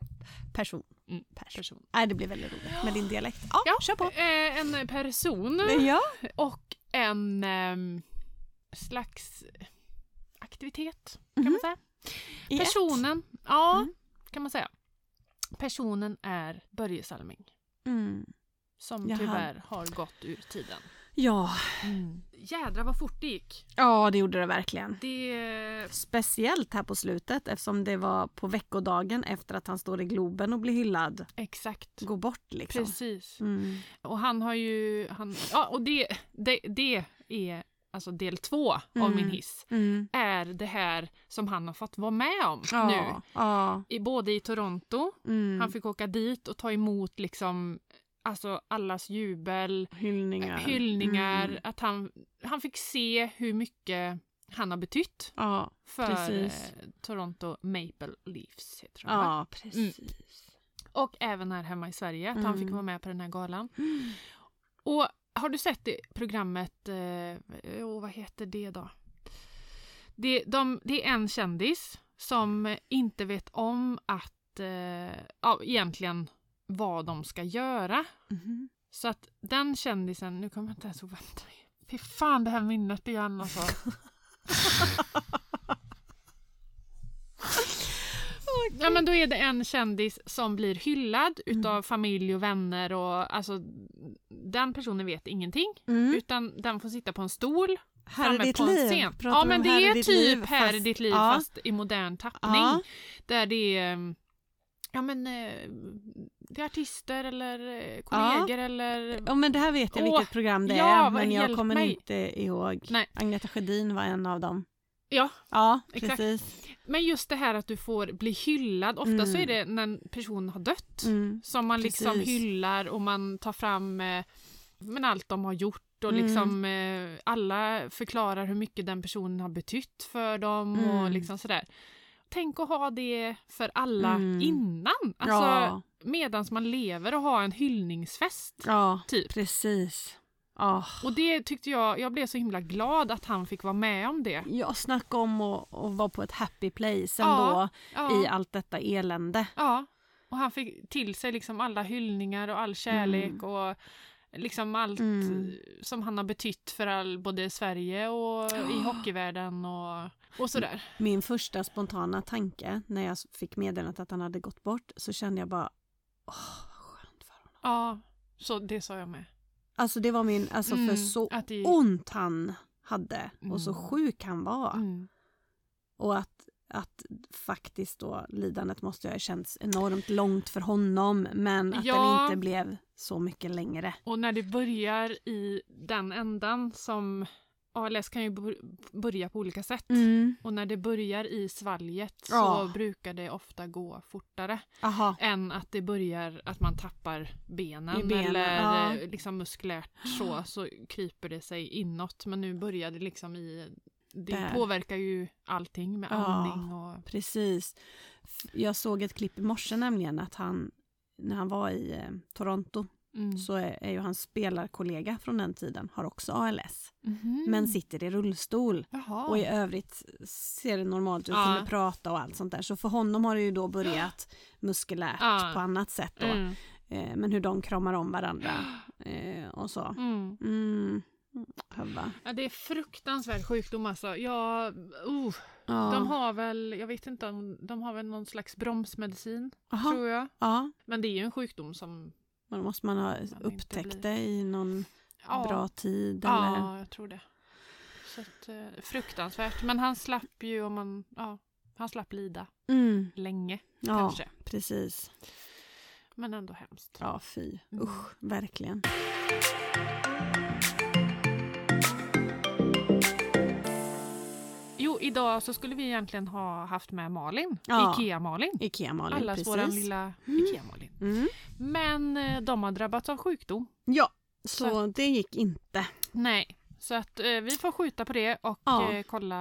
Person. Mm, Pers. person. Nej, det blir väldigt roligt med din dialekt. Ja, Ja. kör på. Eh, en person Ja. och en ehm, slags aktivitet kan Mhm. man säga. I ett. Personen, ja Mm. kan man säga. Personen är Börje Salming Mm. som Jaha. tyvärr har gått ur tiden. Ja. Jädra vad fort det gick. ja, det gjorde det verkligen. Det... Speciellt här på slutet eftersom det var på veckodagen efter att han står i Globen och blir hyllad. Exakt. Gå bort liksom. Precis. Mm. Och han har ju... Han, ja, och det, det, det är alltså del två av Mm. min hiss. Mm. Är det här som han har fått vara med om Ja. nu. Ja. I, både i Toronto, Mm. han fick åka dit och ta emot liksom Alltså allas jubel, Hyllningar. hyllningar, Mm. att han, han fick se hur mycket han har betytt Ja. för Precis. eh, Toronto Maple Leafs. Heter de, ja, precis. Och även här hemma i Sverige, att han fick Mm. vara med på den här galan. Mm. Och har du sett det programmet, eh, oh, vad heter det då? Det, de, det är en kändis som inte vet om att, eh, ja, egentligen vad de ska göra. Mhm. Så att den kändisen, nu kommer jag inte ens ihåg, vänta. Fy fan det här minnet igen alltså. Ja men då är det en kändis som blir hyllad utav familj och vänner och alltså den personen vet ingenting Mm. utan den får sitta på en stol Här är ditt liv. Ja men det är typ liv, här i fast- ditt liv ja. fast i modern tappning. Ja. Där det är mm, Ja men eh, det är artister eller eh, kollegor eller Ja men det här vet jag Åh, vilket program det ja, är men jag kommer mig. inte ihåg. Nej. Agneta Sjödin var en av dem. Ja, Ja, Exakt. precis. men just det här att du får bli hyllad. Ofta så Mm. är det när en person har dött Mm. som man liksom Precis. hyllar och man tar fram eh, men allt de har gjort och Mm. liksom eh, alla förklarar hur mycket den personen har betytt för dem och Mm. liksom sådär. Tänk att ha det för alla Mm. innan. Alltså ja, medans man lever och ha en hyllningsfest. ja, Typ. precis. Ja. Och det tyckte jag, jag blev så himla glad att han fick vara med om det. Jag snackar om att, att vara på ett happy place Ja, ändå Ja, i allt detta elände. ja. Och han fick till sig liksom alla hyllningar och all kärlek Mm. och liksom allt Mm. som han har betytt för all, både Sverige och i hockeyvärlden och, och sådär. Min första spontana tanke när jag fick meddelandet att han hade gått bort så kände jag bara åh, vad skönt för honom. Ja, så det sa jag med. Alltså det var min, alltså för Mm, så att det, ont han hade och så Mm. sjuk han var. mm, Och att, att faktiskt då lidandet måste ha känts enormt långt för honom men att Ja. den inte blev så mycket längre. Och när det börjar i den ändan som ALS kan ju bör- börja på olika sätt. Och när det börjar i svalget Ja. så brukar det ofta gå fortare Aha. än att det börjar att man tappar benen, benen, eller ja. eh, liksom muskulärt så, så kryper det sig inåt. Men nu börjar det liksom i... Det Där. påverkar ju allting med Ja. andning och... Precis. Jag såg ett klipp i morse nämligen att han när han var i eh, Toronto Mm. så är, är ju hans spelarkollega från den tiden har också ALS Mhm. men sitter i rullstol Jaha. och i övrigt ser det normalt ut, Ja. kunde prata och allt sånt där. Så för honom har det ju då börjat muskulärt Ja. på annat sätt då. Mm. Eh, men hur de kramar om varandra eh, och så. Mm. Mm. Ja, det är fruktansvärd sjukdom alltså. Jag, uh, Ja. De har väl, jag vet inte om, de har väl någon slags bromsmedicin Aha. tror jag. Ja, Men det är ju en sjukdom som... men måste man ha inte upptäckt det i någon Ja, bra tid eller? ja jag tror det. Så att, eh, fruktansvärt. Men han slapp ju om man, ja, han slapp lida Mm. länge Ja, kanske. precis. Men ändå hemskt. Ja, fy. Mm. Usch, verkligen. Idag så skulle vi egentligen ha haft med Malin, Ja. Ikea-Malin. Ikea-Malin, Allas precis. våran lilla Mm. Ikea-Malin. Mm. Men eh, de har drabbats av sjukdom. Ja, så, Så- det gick inte. Nej, så att eh, vi får skjuta på det och Ja. eh, kolla.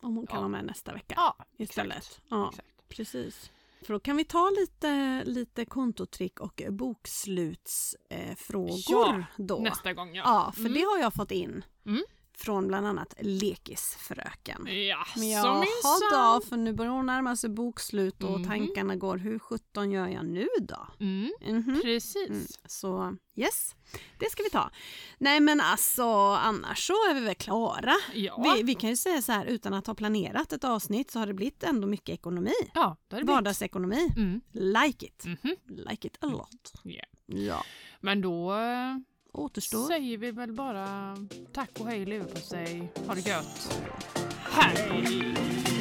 Om hon kan Ja. vara med nästa vecka Ja, istället. exakt. Ja, exakt. precis. För då kan vi ta lite, lite kontotrick och bokslutsfrågor eh, då. Nästa gång ja. Ja, för Mm. det har jag fått in. Mm. Från bland annat Lekisfröken. Ja, Men minsann. då, för nu börjar hon närma sig bokslut och Mhm. tankarna går, hur sjutton gör jag nu då? Mm, Mhm. precis. Mm, så yes, det ska vi ta. Nej men alltså annars så är vi väl klara. Ja, Vi, vi kan ju säga så här utan att ha planerat ett avsnitt så har det blivit ändå mycket ekonomi. ja det det. Vardagsekonomi. Mm. Like it. mhm. Like it a lot. Ja. Ja, Men då eh, återstår. säger vi väl bara tack och hej leverpastej. Ha det gött. Hej!